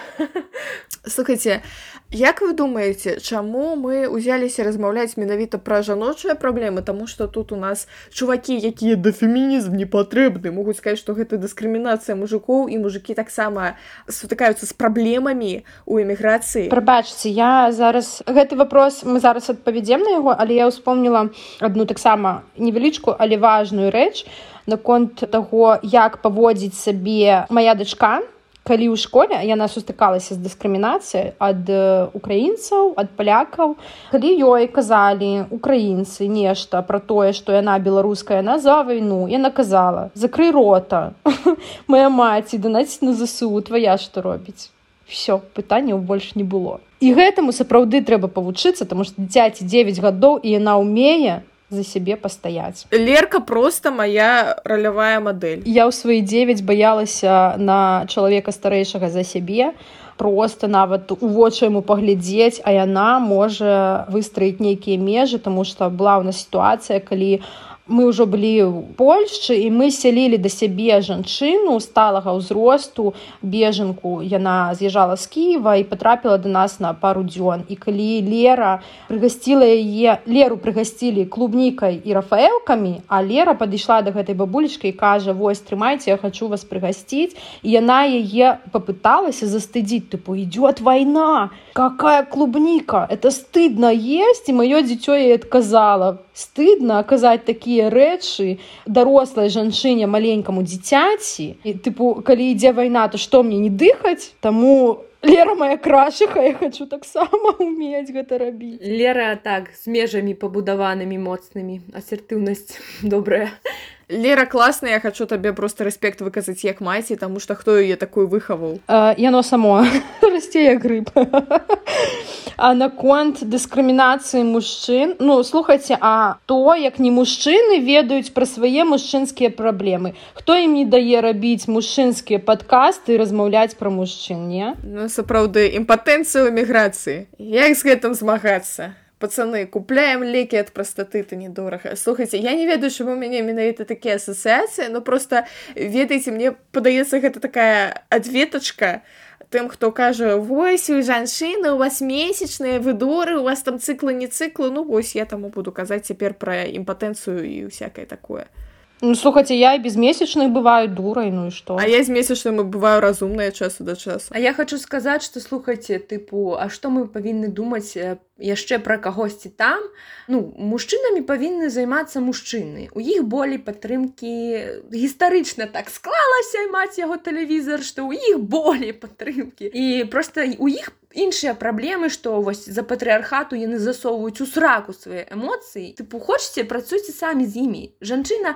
слухайте Як вы думаеце, чаму мы ўзяліся размаўляць менавіта пра жаночыя праблемы, Таму што тут у нас чувакі, якія да фемінізм не патрэбны, могуць сказаць, што гэта дыскрымінацыя мужикоў і мужикі таксама сутыкаюцца з праблемамі у эміграцыі. Прабачце, я зараз гэты вопрос мы зараз адпавядзем на яго, але я ўспомніла адну таксама невялічку, але важную рэч наконт таго, як паводзіць сабе моя дачка, калі ў школе яна сустракалася з дыскрымінацыяй ад украінцаў ад палякаў. Калі ёй казалі украінцы нешта пра тое што яна беларуская на за вайну я наказала закрый рота моя маці данаціць на засу твоя што робіць? Все пытанняў больш не было. І гэтаму сапраўды трэба павучыцца таму што дзіцяці 9 гадоў і яна ўмее за сябе пастаяць лерка просто моя ролявая модель. Я ў свае 9 баялася на чалавека старэйшага за сябе просто нават у вочы яму паглядзець а яна можа выстраіць нейкія межы тому что была ў нас сітуацыя калі у мы ўжо былі ў польшчы і мы сялілі да сябе жанчыну сталага ўзросту бежанку. Яна з'язджала з кіева і потрапіла до нас на пару дзён. І калі лера прыгасціла яе леру прыгасцілі клубнікай і рафаэлкамі а лера падышла до гэтай бабулечкай і кажа вось трымайце я хочу вас прыгасціць і яна яе попыталася застыдзіць тыпу идет война какая клубніка! Это стыдно есть і маё дзіцё ей адказала. Стыдно аказаць такія рэчы дарослай жанчыне маленькаму дзіцяці. І тыпу калі ідзе вайна то што мне не дыхаць? Таму лера моя крашыха я хочу таксама умець гэта рабіць. Лера так з межамі пабудаванымі моцнымі. Асертыўнасць добрая Лера класная, я хочу табе просто рэспект выказаць як маці, таму што хто яе такую выхаваў. Яно само. Расце як грыб. А наконт дыскрымінацыі мужчын ну слухайце а то як не мужчыны ведаюць пра свае мужчынскія праблемы хто ім не дае рабіць мужчынскія падкасты і размаўляць пра мужчын ну сапраўды імпатэнцыю эміграцыі як з гэтым змагацца пацаны купляем лекі ад прастаты то недорага слухайце я не ведаю чаму у мяне менавіта такія асацыяцыі но просто ведаеце мне падаецца гэта такая адветачка тым хто кажа вось у жанчыны у вас месячныя выдоры у вас там цыклы не цыклы ну вось я таму буду казаць цяпер пра імпатэнцыю і всякое такое Ну, слухайте, я и без месячных бываю дурой, ну и что? А я з месячным і бываю разумная часу да часу. А я хочу сказаць, што слухайце тыпу, а што мы павінны думаць э, яшчэ пра кагосьці там ну мужчынамі павінны займацца мужчыны у іх болей падтрымкі гістарычна так склалася маць яго тэлевізор што ў іх болей падтрымкі і просто у іх іншыя праблемы што вось за патрыархату яны засоўваюць у сраку свае эмоцыі. Тыпу хочце працуйце самі з імі. Жанчына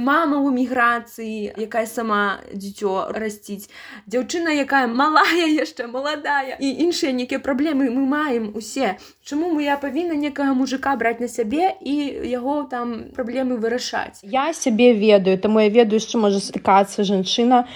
мама ў міграцыі якая сама дзіцё расціць. Дзяўчына якая малая яшчэ маладая. І іншыя нейкія праблемы мы маем усе. Чаму мы я павінна некага мужика браць на сябе і яго там праблемы вырашаць? Я сябе ведаю таму я ведаю що можа стыкацца жанчына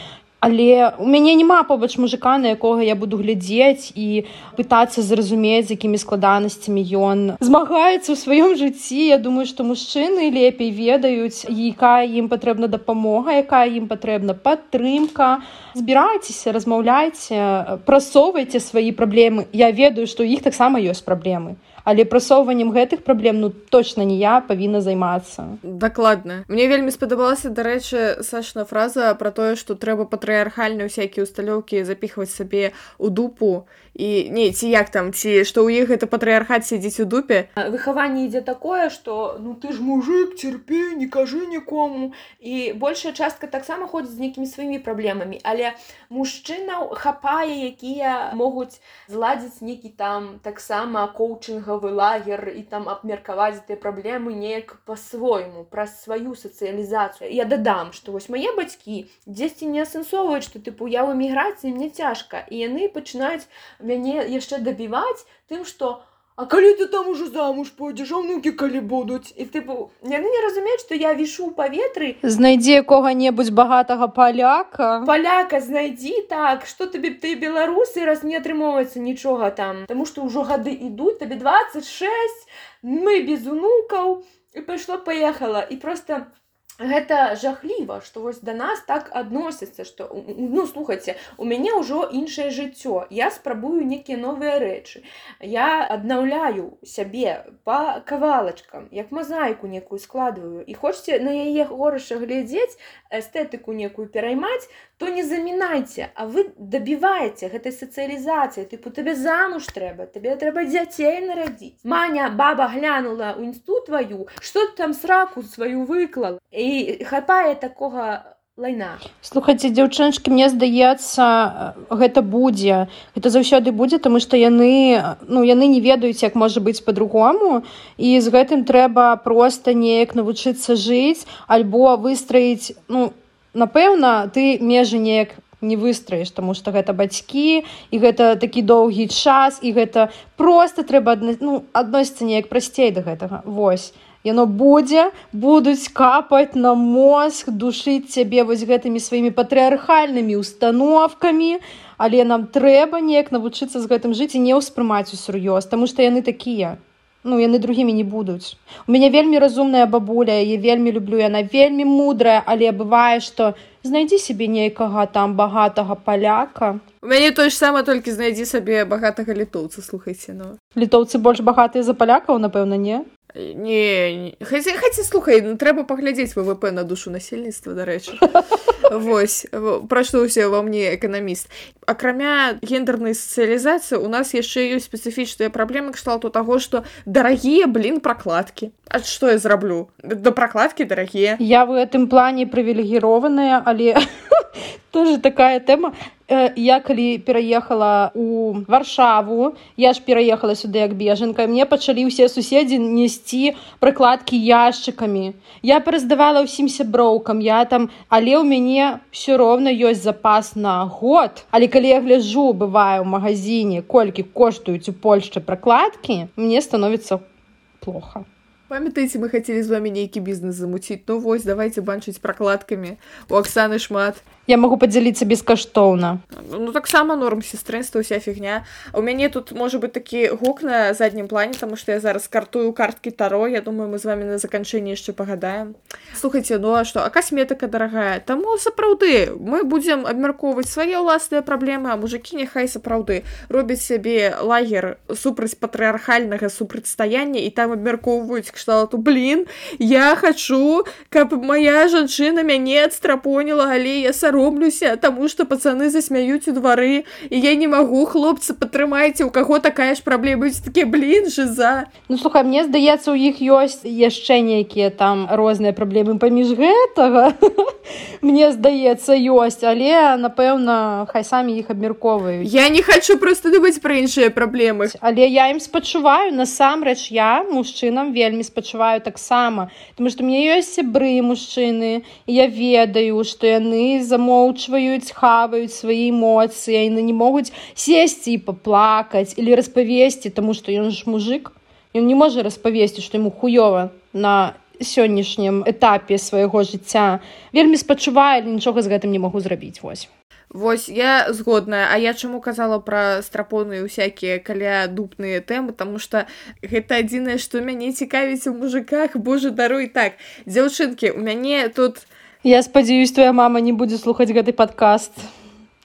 але у мяне няма побач мужика на якога я буду глядзець і пытацца зразумець з якімі складанасцямі ён змагаецца ў сваём жыцці. Я думаю што мужчыны лепей ведаюць якая ім патрэбна дапамога якая ім патрэбна падтрымка. Збірайцеся размаўляйце прасоўвайце свае праблемы. Я ведаю што іх таксама ёсць праблемы але прасоўваннем гэтых праблем ну точно не я павінна займацца. Дакладна. Мне вельмі спадабалася дарэчы сашна фраза про тое что трэба патрыархальныя всякие усталёўкі запихваць сабе у дупу і не ці як там ці што ў іх гэта патрыархат сядзіць у дупе. Выхаванне ідзе такое что ну ты ж мужик цярпей не кажы нікому. І большая частка таксама ходзіць з нейкімі сваімі праблемамі. Але мужчынаў хапае якія могуць зладзіць нейкі там таксама коучынга трэнінговы лагер і там абмеркаваць гэтыя праблемы неяк па-свойму праз сваю сацыялізацыю я дадам што вось мае бацькі дзесьці не асэнсоўваюць што тыпу я ў эміграцыі мне цяжка і яны пачынаюць мяне яшчэ дабіваць тым што у А калі ты там ужо замуж пойдзеш а ўнукі калі будуць і тыпу яны не разумеюць што я вішу ў паветры знайдзе кога-небудзь багатага паляка паляка знайдзі так. Што табе ты беларусы раз не атрымоўваецца нічога там? Таму што ўжо гады ідуць табе 26 мы без унукаў і пайшло паехала і просто гэта жахліва што вось да нас так адносіцца што ну слухайце у мяне ўжо іншае жыццё я спрабую нейкія новыя рэчы я аднаўляю сябе по кавалачкам як мазаіку некую складываю. І хочце на яе горача глядзець эстэтыку некую пераймаць то не замінайце а вы дабіваеце гэтай сацыялізацыі тыпу табе замуж трэба табе трэба дзяцей нарадзіць маня баба глянула ў інсту тваю что там сраку сваю выклала і хапае такога лайна. Слухайце дзяўчынчкі мне здаецца гэта будзе. Гэта заўсёды будзе тому што яны ну яны не ведаюць як можа быць по-другому і з гэтым трэба просто неяк навучыцца жыць альбо выстраіць ну напэўна ты межы неяк не выстраіш тому что гэта бацькі і гэта такі доўгі час і гэта просто трэба адна ну адносіцца неяк прасцей до гэтага. Восьось яно будзе будуць капаць на мозг душыць цябе вось гэтымі сваімі патрыархальнымі установкамі але нам трэба неяк навучыцца з гэтым жыць і не ўспрымаць усур'ёз таму што яны такія ну яны другімі не будуць у мяне вельмі разумная бабуля я вельмі люблю яна вельмі мудрая але бывае што знайдзі сябе нейкага там багатага паляка у мяне тое ж сама толькі знайдзі сабе багатага літоўца слухайце ну. Літоўцы больш багатыя за палякаў напэўна не не хаця, хаця слухай ну, трэба паглядзець ввп на душу насельніцтва дарэчы Вось прачнуўся ва мне эканаміст акрамя гендернай сацыялізацыі у нас яшчэ ёсць спецыфічныя праблемы кшталту таго што дарагія блин пракладкі А што я зраблю да пракладкі дарагія я в гэтым плане прывілегіраваная але тоже такая тэма я калі пераехала у варшаву я ж пераехала сюды як бежанка мне пачалі ўсе суседзі несці прыкладкі яшчыкамі я пераздавала ўсім сяброўкам я там але ў мяне все роўна ёсць запас на год. Але калі я гляжу бываю ў магазине колькі коштуюць у польшчы пракладкі мне становіцца плохо. Памятаеце мы хацелі з вами нейкі бізнес замуціць. Ну вось давайте банчыць пракладкамі у Аксаны шмат Я магу падзяліцца бескаштоўна ну таксама норм сестрынства уся фігня. У мяне тут можа быть такі гук на заднім плане тому что я зараз картую карткі таро. Я думаю мы з вами на заканчэнні яшчэ пагадаем слухайте ну а что а касметыка дарагая таму сапраўды. Мы будзем абмяркоўваць свае ўласныя праблемы а мужикі няхай сапраўды робяць сябе лагер супраць патрыархальнага супрацьстаяння і там абмяркоўваюць кшталту блин я хочу каб моя жанчына мяне адстрапоніла але я сам саромлюся таму што пацаны засмяюць у двары і я не магу хлопцы падтрымайце у каго такая ж праблема такі блин же за Ну слухай мне здаецца у іх ёсць яшчэ нейкія там розныя праблемы паміж гэтага мне здаецца ёсць але напэўна хай самі іх абмяркоўваюць я не хочу просто думаць пра іншыя праблемы але я ім спачуваю насамрэч я мужчынам вельмі спачуваю таксама тому что мне ёсць сябры мужчыны я ведаю што яны за замоўчваюць хаваюць свае эмоцыі яны не могуць сесці і паплакаць или распавесці таму што ён ж мужик ён не можа распавесці што ему хуёва на сённяшнім этапе свайго жыцця. Вельмі спачувае нічога з гэтым не магу зрабіць вось. Вось я згодная. А я чаму казала пра страпоны усякія каля дупныя тэмы? Тому что гэта адзінае што мяне цікавіць у мужиках Боже даруй так. Дзяўчынкі у мяне тут Я спадзяюсь, твоя мама не будзе слухаць гэты падкаст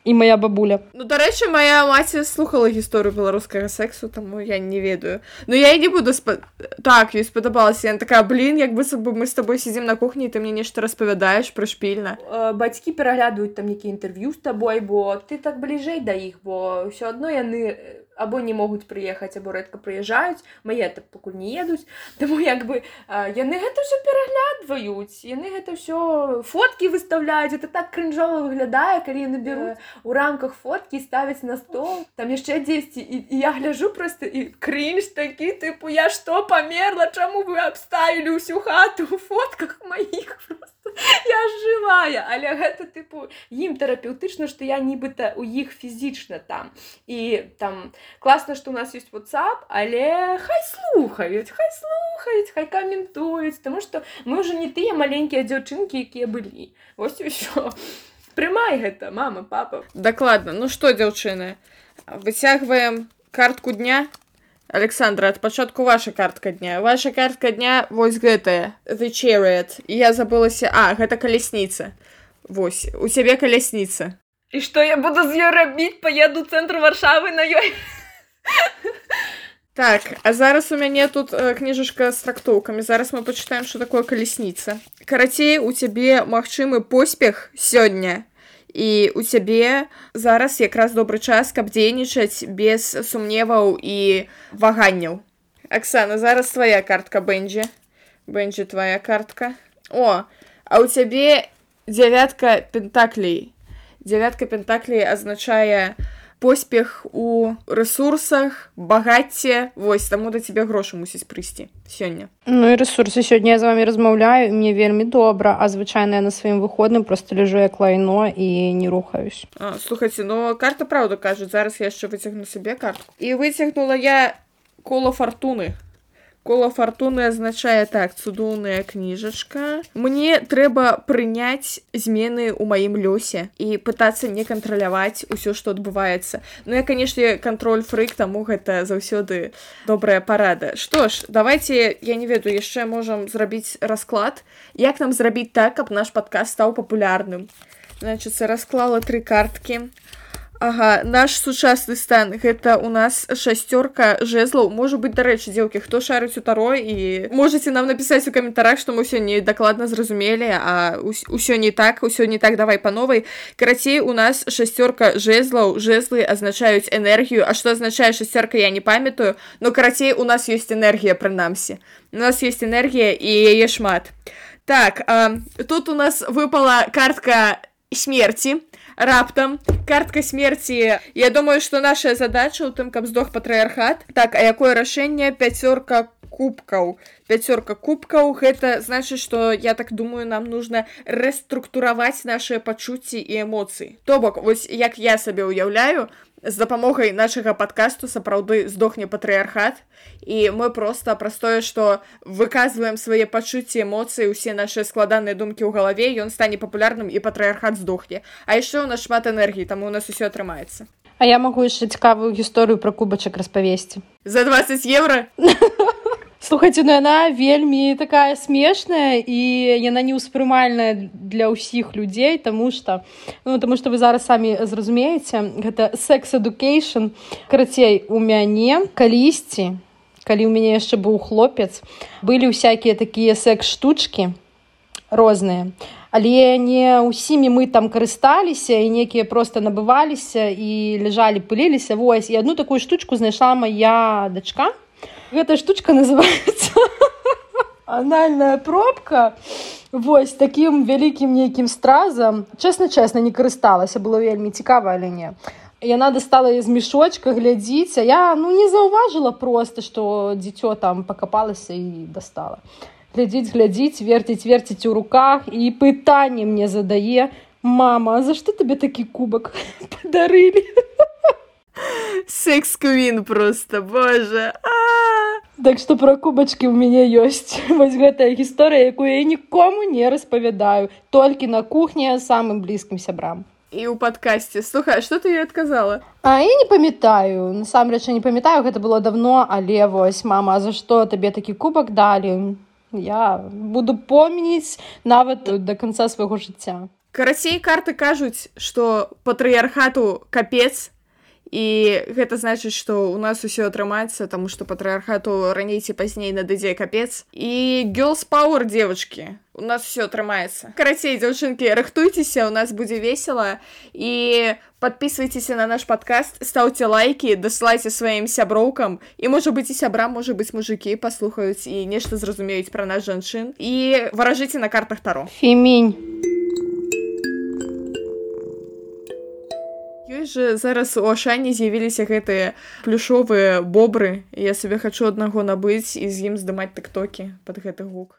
і моя бабуля. Ну дарэчы, моя маці слухала гісторыю беларускага сексу, таму я не ведаю. Ну я і не буду спа... так ёй спадабалася я такая блин, як быццам бы мы з табой сидзім на кухні, ты мне нешта распавядаеш прышпільна. Э, бацькі пераглядаюць там нейкі інтэрв'ю з табой, бо ты так бліжэй да іх, бо ўсё адно яны або не могуць прыехаць або рэдка прыязджаюць. Мае так пакуль не едуць. Таму як бы яны гэта ўсё пераглядваюць. Яны гэта ўсё фоткі выставляюць. Это так крынжова выглядае калі яны беруць у рамках фоткі ставяць на стол. Там яшчэ дзесьці. І, і я гляжу просто і крынж такі тыпу я што памерла? Чаму вы абставілі ўсю хату у фотках маіх? Просто я жывая. Але гэта тыпу ім тэрапеўтычна што я нібыта у іх фізічна там. І там класна што у нас есть whatsapp але хай слухаюць хай слухаюць хай каментуюць тому что мы ўжо не тыя маленькія дзяўчынкі якія былі. Вось ўсё прымай гэта мама папа. Дакладна. Ну што дзяўчыны выцягваем картку дня. Александра ад пачатку ваша картка дня. Ваша картка дня вось гэтая the chariot. Я забылася а гэта калясніца. Вось у цябе калясніца. І што я буду з ёй рабіць? Поеду цэнтр варшавы на ёй так а зараз у мяне тут э, кніжачка з трактоўкамі. Зараз мы пачытаем что такое калясніца карацей у цябе магчымы поспех сёння. І у цябе зараз якраз добры час каб дзейнічаць без сумневаў і ваганняў. Аксана зараз твоя картка бэнджі. Бэнджі твоя картка. О а у цябе дзявятка пентаклей. Дзявятка пентаклей азначае поспех у ресурсах багацце. Вось таму да тебе грошы мусіць прыйсці сёння. Ну і ресурсы сёння я з вами размаўляю мне вельмі добра а звычайна на сваім выходным просто лежу як лайно і не рухаюсь. Слухайте но карта праўда кажуць зараз я яшчэ выцягну сабе картку. І выцягнула я кола фартуны кола фартуны азначае так цудоўная кніжачка мне трэба прыняць змены ў маім лёсе і пытацца не кантраляваць усё што адбываецца Ну я канешне кантроль фрык таму гэта заўсёды добрая парада. Што ж давайте я не ведаю яшчэ можам зрабіць расклад. Як нам зрабіць так каб наш падказ стаў папулярным значится расклала тры карткі Ага, наш сучасны стан. Гэта у нас шасцёрка жезлаў. Можа быть дарэчы дзелкі хто шарыць у тарой і можете нам напісаць у каментарах што мы сёння дакладна зразумелі а ўсё не так усё не так давай па новай. Карацей у нас шасцёрка жезлаў. Жезлы азначаюць энергію. А што азначае шасцёрка я не памятаю. Но карацей у нас ёсць энергія прынамсі. У нас есть энергія і яе шмат. Так а, тут у нас выпала картка смерти раптам. Картка смерти. Я думаю что наша задача у тым каб здох патрыархат. Так а якое рашэнне? Пяцёрка кубкаў. Пяцёрка кубкаў гэта значыць что я так думаю нам нужно рэструктураваць наши пачуцці і эмоцыі. То бок вось як я сабе ўяўляю з дапамогай нашага падкасту сапраўды здохне патрыархат і мы просто праз тое што выказваем свае пачуцці эмоцыі усе наши складаныя думкі ў галаве ён стане папулярным і патрыархат здохне а яшчэ у нас шмат энергіі там у нас усё атрымаецца А я магу яшчэ цікавую гісторыю пра кубачак распавесці. За 20 еўра? Слухайце, ну яна вельмі такая смешная і яна не ўспрымальная для ўсіх людзей, таму што ну, таму што вы зараз самі зразумееце, гэта секс-эдукейшн. Карацей, у мяне калісьці, калі ў мяне яшчэ быў хлопец, былі ўсякія такія секс-штучкі розныя але не ўсімі мы там карысталіся і некія просто набываліся і ляжалі пыліліся вось і одну такую штучку знайшла моя дачка гэта штучка называется анальная пробка. Вось таким вялікім нейкім стразам чесна чесна не карысталася было вельмі цікава але не. Яна достала из мешочка глядзіць а я ну не заўважыла просто что дзіцё там покопалася і достала. Глядзіць глядзіць верціць верціць у руках. І пытанне мне задае. Мама за что табе такі кубак падарылі секс квін просто боже так что пра кубачкі ў мяне ёсць вось гэтая гісторыя якую я нікому не распавядаю толькі на кухне самым блізкім сябрам. І ў падкасці слухай что ты ёй адказала а я не памятаю насамрэч не памятаю гэта было давно але вось мама за што табе такі кубак далі я буду помніць нават да конца свайго жыцця карацей карты кажуць что патрыархату капец і гэта значыць что у нас усё атрымаецца таму что патрыархату раней ці пазней надыдзе капец. І girls power девочки. У нас все атрымаецца карацей дзяўчынкі рыхтуйцеся у нас будзе весело. І подписывайтеся на наш подкаст стаўце лайки дасылайце сваім сяброўкам і можа быть і сябра можа быть мужикі паслухаюць і нешта зразумеюць пра нас жанчын і варажыце на картах таро. Фемінь ёсць же зараз у ашане з'явіліся гэтыя плюшовыя бобры я сабе хачу аднаго набыць і з ім здымаць тыктокі под гэты гук